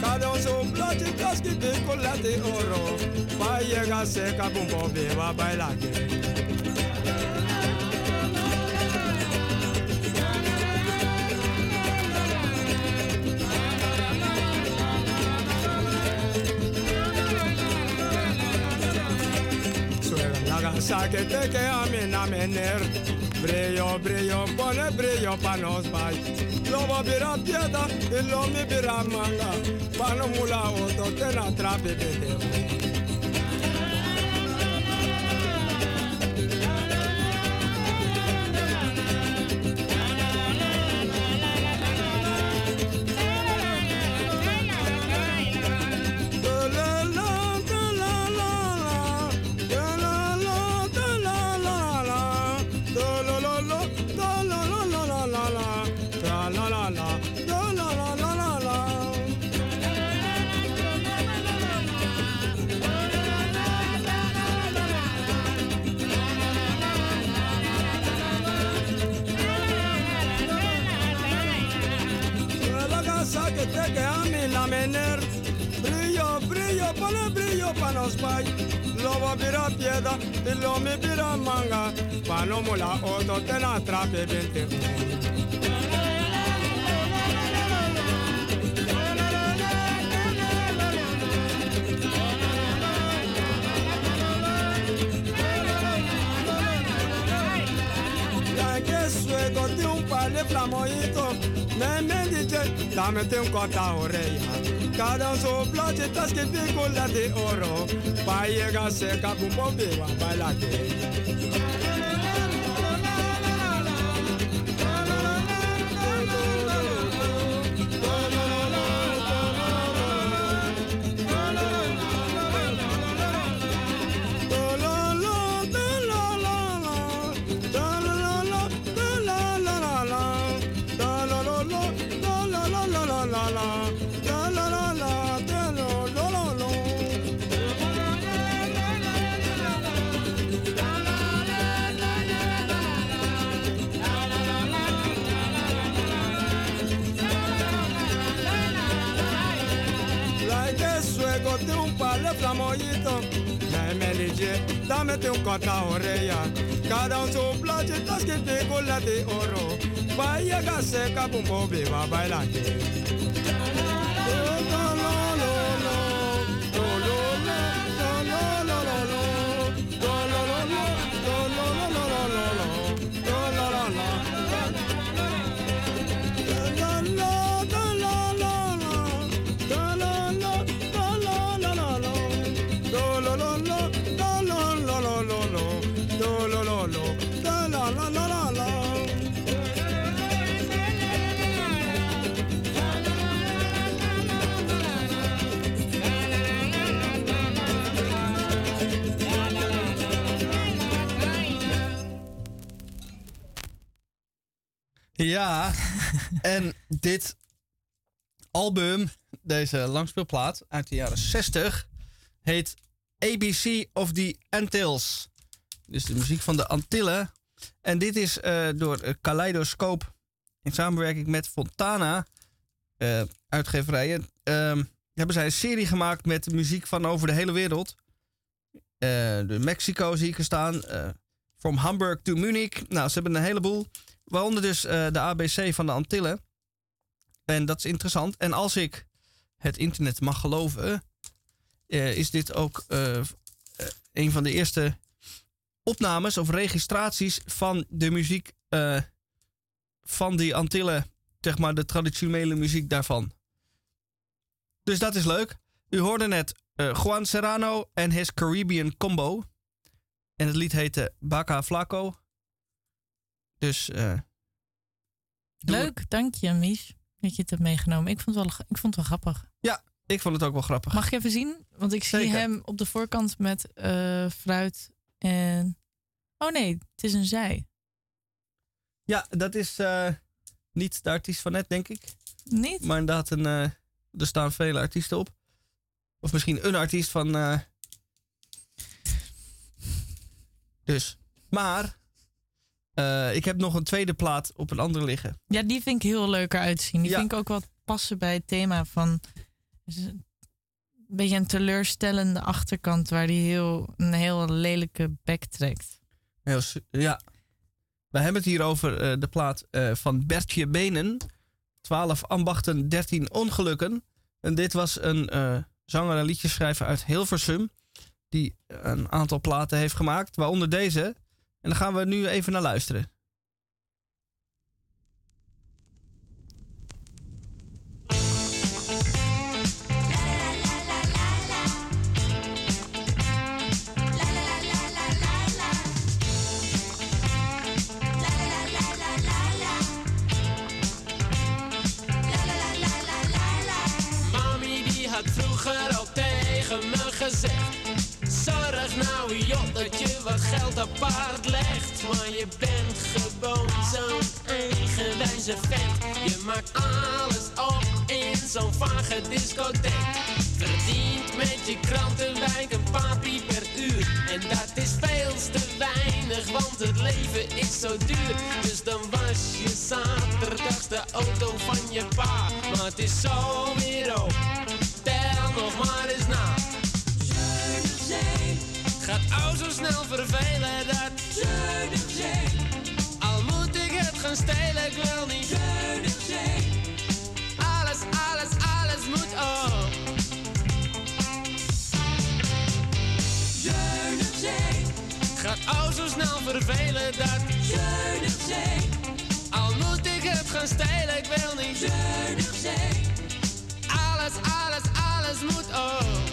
Speaker 12: Cada un su plato casqui picolate de oro, pa llega seca bumbo beba baila que. Suena la gasa que te queda mi namener. Brillo, brillo, pone brillo pa nos bai. Lobo bira pieda y lo mi bira manga. Pa no mula otro te na trape bete. Bira pieda y lo mi bira manga. Pa no mula otro te na trape bente. Ya que suego de un par de flamoyito Me me dice, dame te un corta orella Cada un su plachitas que picola de oro. Pa llegar seca con bombe va dame un corta orella Cada un su plachitas que picola de oro. Pa llegar seca con bombe va
Speaker 1: Ja, [LAUGHS] en dit album, deze langspeelplaat uit de jaren 60, heet ABC of the Antilles. Dus de muziek van de Antillen. En dit is eh, door eh, Kaleidoscope in samenwerking met Fontana eh, uitgeverijen. ehm, hebben zij een serie gemaakt met muziek van over de hele wereld. De Mexico zie ik er staan. from Hamburg to Munich. Nou, ze hebben een heleboel. Waaronder dus eh, de ABC van de Antillen. En dat is interessant. En als ik het internet mag geloven, eh, is dit ook eh, een van de eerste opnames of registraties van de muziek van die Antillen. Zeg maar de traditionele muziek daarvan. Dus dat is leuk. U hoorde net Juan Serrano en his Caribbean Combo. En het lied heette Baca Flaco. Dus eh,
Speaker 2: Leuk, dank je, Mies, dat je het hebt meegenomen. Ik vond het wel, ik vond het wel grappig.
Speaker 1: Ja, ik vond het ook wel grappig.
Speaker 2: Mag ik even zien? Want ik zie
Speaker 1: Zeker.
Speaker 2: hem op de voorkant met eh, fruit en... Oh nee, het is een zij.
Speaker 1: Ja, dat is eh, niet de artiest van net, denk ik.
Speaker 2: Niet?
Speaker 1: Maar inderdaad, een, er staan vele artiesten op. Of misschien een artiest van. Dus. Maar. Eh, ik heb nog een tweede plaat op een andere liggen.
Speaker 2: Ja, die vind ik heel leuker uitzien. Die
Speaker 1: Ja.
Speaker 2: vind ik ook wat passen bij het thema van... is Een beetje een teleurstellende achterkant... waar die heel, een heel lelijke bek trekt.
Speaker 1: Heel, ja. We hebben het hier over eh, de plaat eh, van Bertje Benen. 12 ambachten, 13 ongelukken. En dit was een zanger en liedjeschrijver uit Hilversum. Die een aantal platen heeft gemaakt, waaronder deze. En daar gaan we nu even naar luisteren.
Speaker 8: Tegen Zorg nou joh dat geld apart legt Maar je bent gewoon zo'n eigenwijze vent. Je maakt alles op in zo'n vage discotheek. Verdient met je krantenwijk een paar per uur. En dat is veel te weinig, want het leven is zo duur. Dus dan was je zaterdags de auto van je pa. Maar het is zo weer op, tel nog maar eens na Gaat al zo snel vervelen dat Zuinig zijn Al moet ik het gaan stelen, ik wil niet. Zuinig zijn Alles, alles, alles moet op. Zuinig zijn Gaat al zo snel vervelen dat Zuinig zijn Al moet ik het gaan stelen, ik wil niet. Zuinig zijn Alles, alles, alles moet op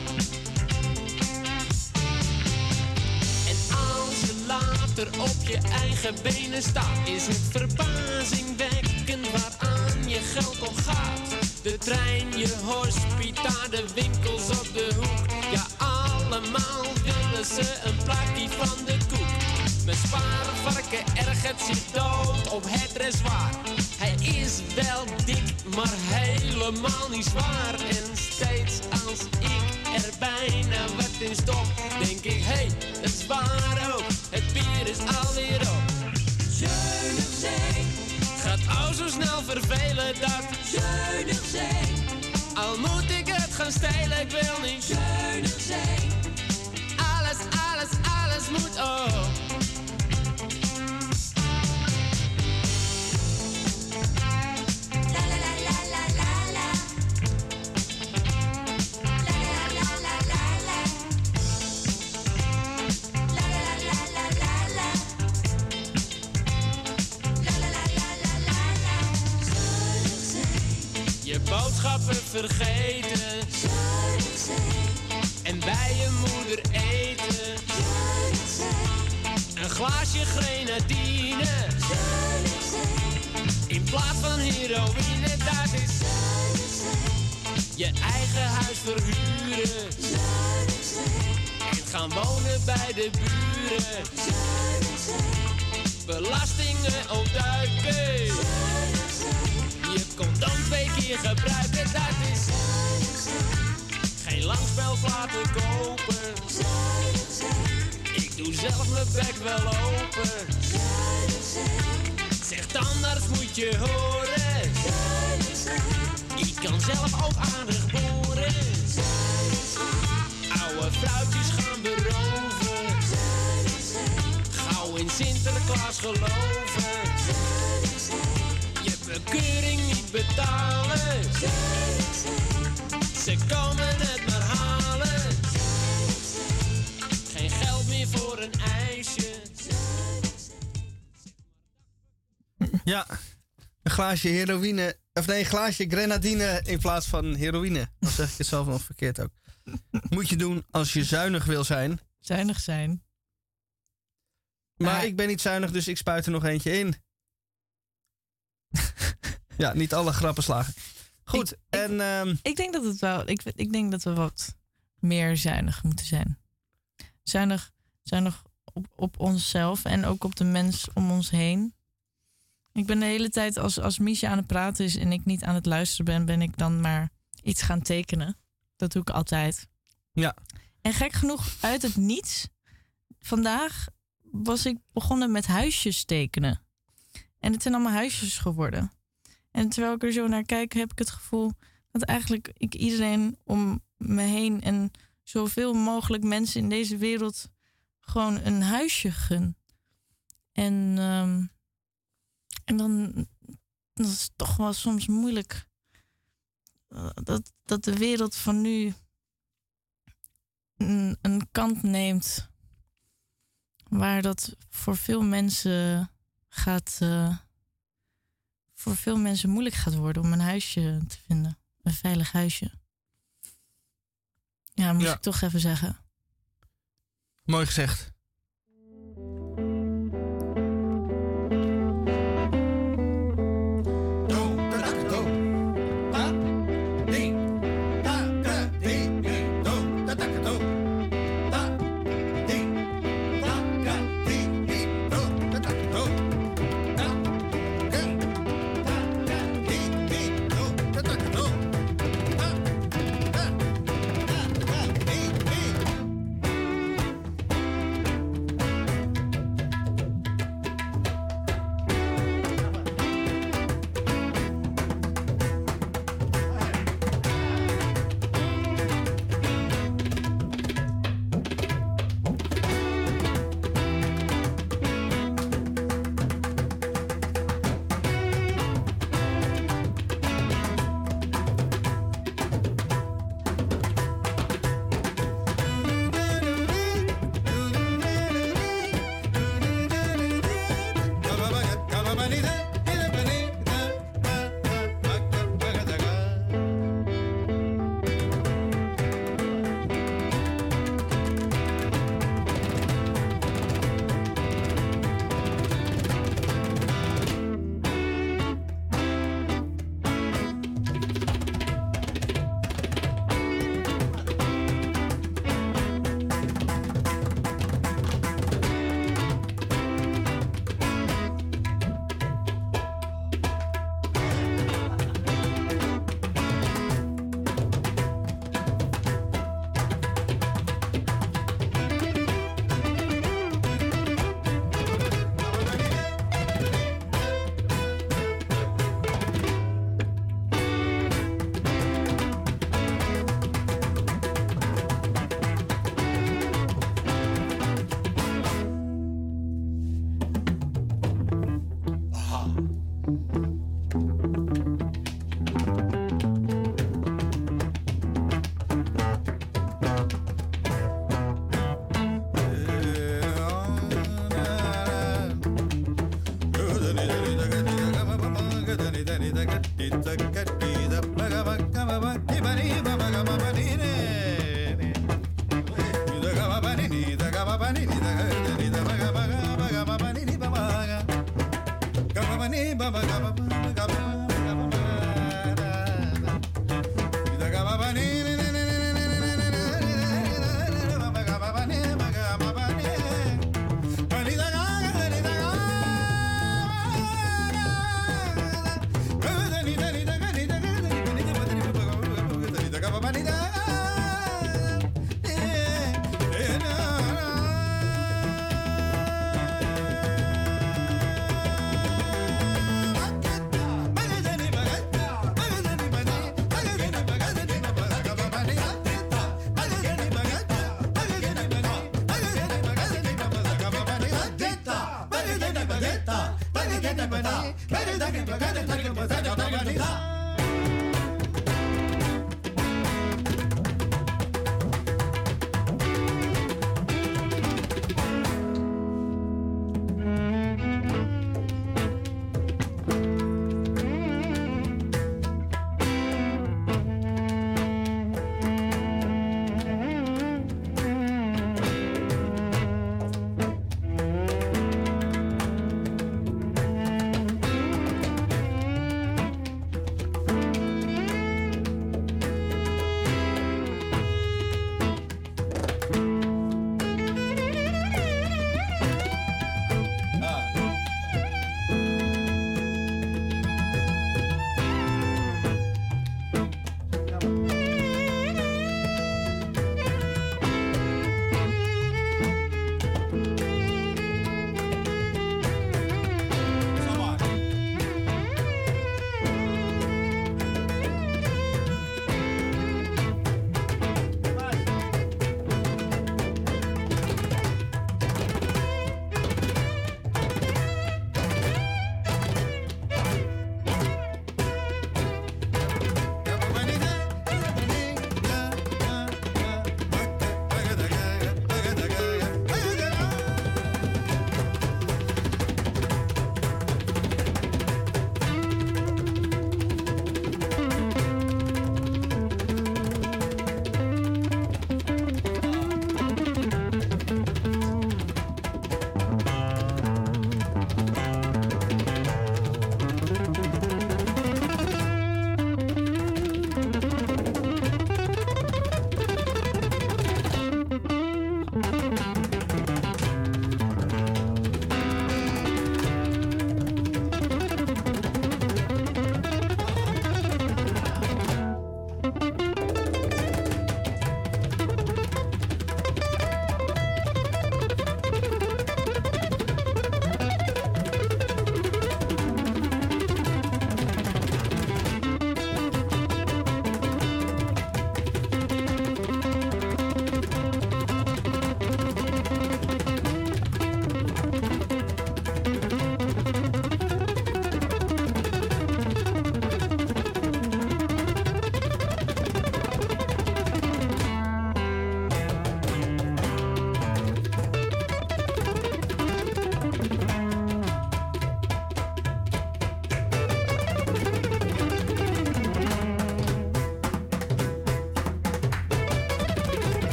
Speaker 8: later op je eigen benen staat, is het verbazingwekkend waaraan je geld om gaat. De trein, je hospita, de winkels op de hoek. Ja, allemaal willen ze een plaatje van de koek. Mijn spaarvarken ergert zich dood op het reservoir. Hij is wel dik, maar helemaal niet zwaar. En steeds als ik er bijna wat in stop, denk ik, hé, hey, het is waar ook. Bier is alweer op. Gaat al zo snel vervelen dat zijn. Al moet ik het gaan stelen, ik wil niet zijn. Alles, alles, alles moet op. boodschappen vergeten. En bij je moeder eten. Een glaasje grenadine. In plaats van heroïne, dat is. Je eigen huis verhuren. En gaan wonen bij de buren. Belastingen ontduiken. Je condoom twee keer gebruiken, dat is Geen langspelplaten kopen. Ik doe zelf mijn bek wel open. Zeg tandarts moet je horen. Ik kan zelf ook aardig boren Oude vrouwtjes gaan beroven. Gauw in Sinterklaas geloven je bekeuring niet betalen. Ze komen het maar halen. Geen geld meer voor een ijsje.
Speaker 1: Ja, een glaasje heroïne. Of nee, een glaasje grenadine in plaats van heroïne. Dan zeg ik het zelf nog verkeerd ook. Moet je doen als je zuinig wil zijn.
Speaker 2: Zuinig zijn.
Speaker 1: Maar ik ben niet zuinig, dus ik spuit er nog eentje in. [LAUGHS] Ja, niet alle grappen slagen. Goed, en... ehm,
Speaker 2: Ik denk dat het wel. Ik, ik denk dat we wat meer zuinig moeten zijn. Zuinig, zuinig op, op onszelf en ook op de mens om ons heen. Ik ben de hele tijd, als, als Miesje aan het praten is en ik niet aan het luisteren ben, ben ik dan maar iets gaan tekenen. Dat doe ik altijd.
Speaker 1: Ja.
Speaker 2: En gek genoeg, uit het niets, vandaag was ik begonnen met huisjes tekenen. En het zijn allemaal huisjes geworden. En terwijl ik er zo naar kijk, heb ik het gevoel dat eigenlijk ik iedereen om me heen en zoveel mogelijk mensen in deze wereld gewoon een huisje gun. En, ehm, en dan dat is toch wel soms moeilijk dat, dat de wereld van nu een kant neemt waar dat voor veel mensen gaat eh, voor veel mensen moeilijk gaat worden om een huisje te vinden. Een veilig huisje. Ja, moest
Speaker 1: Ja.
Speaker 2: ik toch even zeggen.
Speaker 1: Mooi gezegd.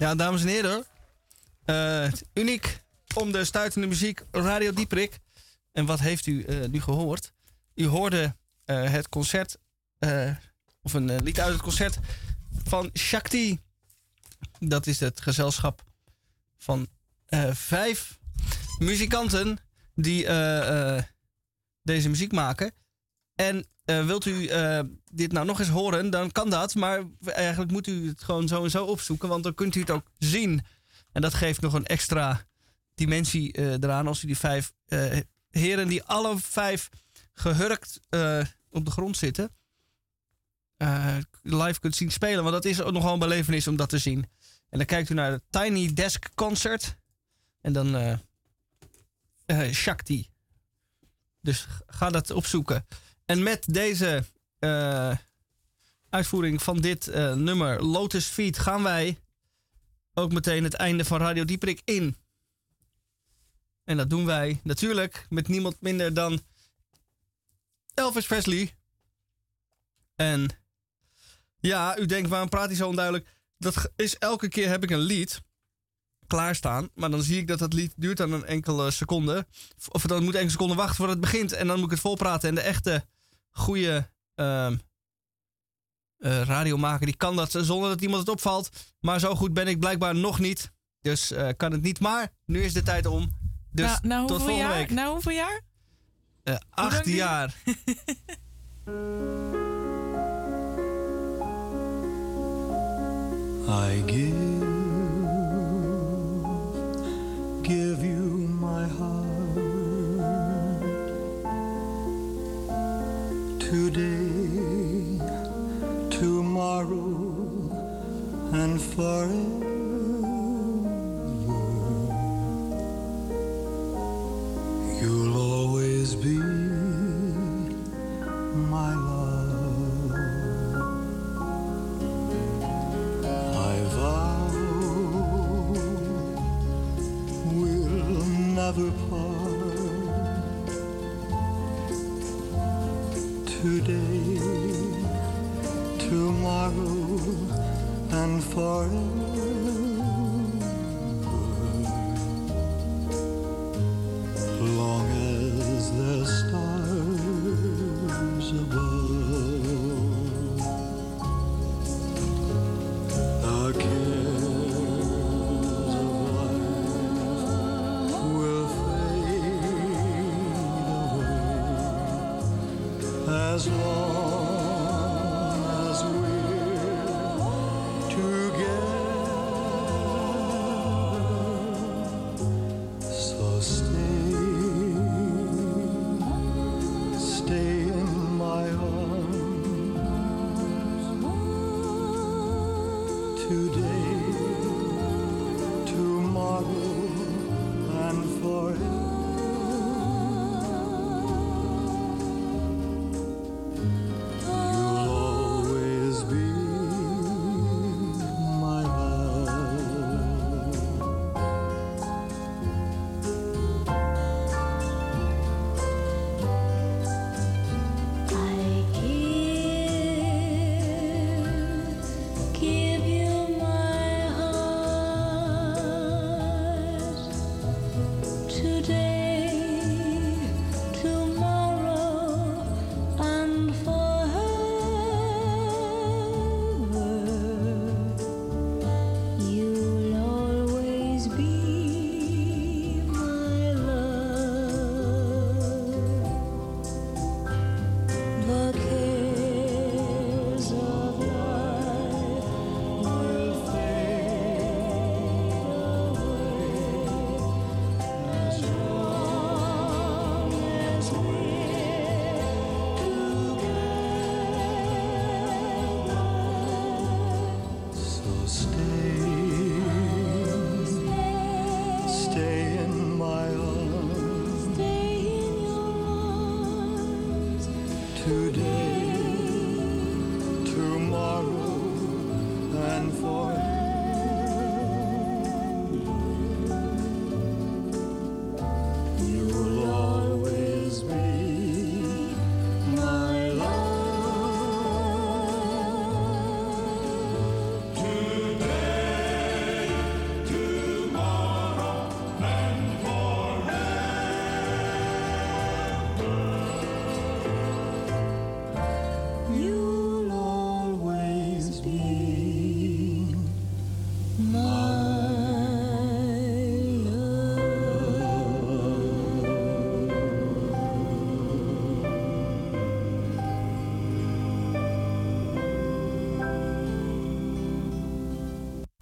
Speaker 1: Ja, dames en heren. eh, uniek om de stuitende muziek Radio Dieprik. En wat heeft u eh, nu gehoord? U hoorde eh, het concert, of een lied uit het concert van Shakti. Dat is het gezelschap van vijf muzikanten die deze muziek maken. En wilt u dit nou nog eens horen, dan kan dat. Maar eigenlijk moet u het gewoon zo en zo opzoeken, want dan kunt u het ook zien. En dat geeft nog een extra dimensie eh, eraan als u die vijf eh, heren die alle vijf gehurkt eh, op de grond zitten, live kunt zien spelen. Want dat is ook nogal een belevenis om dat te zien. En dan kijkt u naar het Tiny Desk Concert. En dan Shakti. Dus ga dat opzoeken. En met deze eh, uitvoering van dit eh, nummer, Lotus Feet, gaan wij ook meteen het einde van Radio Dieprik in. En dat doen wij natuurlijk met niemand minder dan Elvis Presley. En ja, u denkt, waarom praat hij zo onduidelijk? Dat is elke keer heb ik een lied klaarstaan. Maar dan zie ik dat dat lied duurt dan een enkele seconde. Of dan moet enkele seconden wachten voordat het begint. En dan moet ik het volpraten. En de echte goede ehm eh, radiomaker die kan dat zonder dat iemand het opvalt. Maar zo goed ben ik blijkbaar nog niet. Dus eh, kan het niet. Maar nu is de tijd om. Dus
Speaker 2: na, na
Speaker 1: tot
Speaker 2: hoeveel
Speaker 1: volgende
Speaker 2: jaar?
Speaker 1: week.
Speaker 2: Na hoeveel jaar?
Speaker 1: Eh, acht jaar. [LAUGHS]
Speaker 7: I give, give you my heart today, tomorrow, and forever. You'll always be my love. I vow we'll never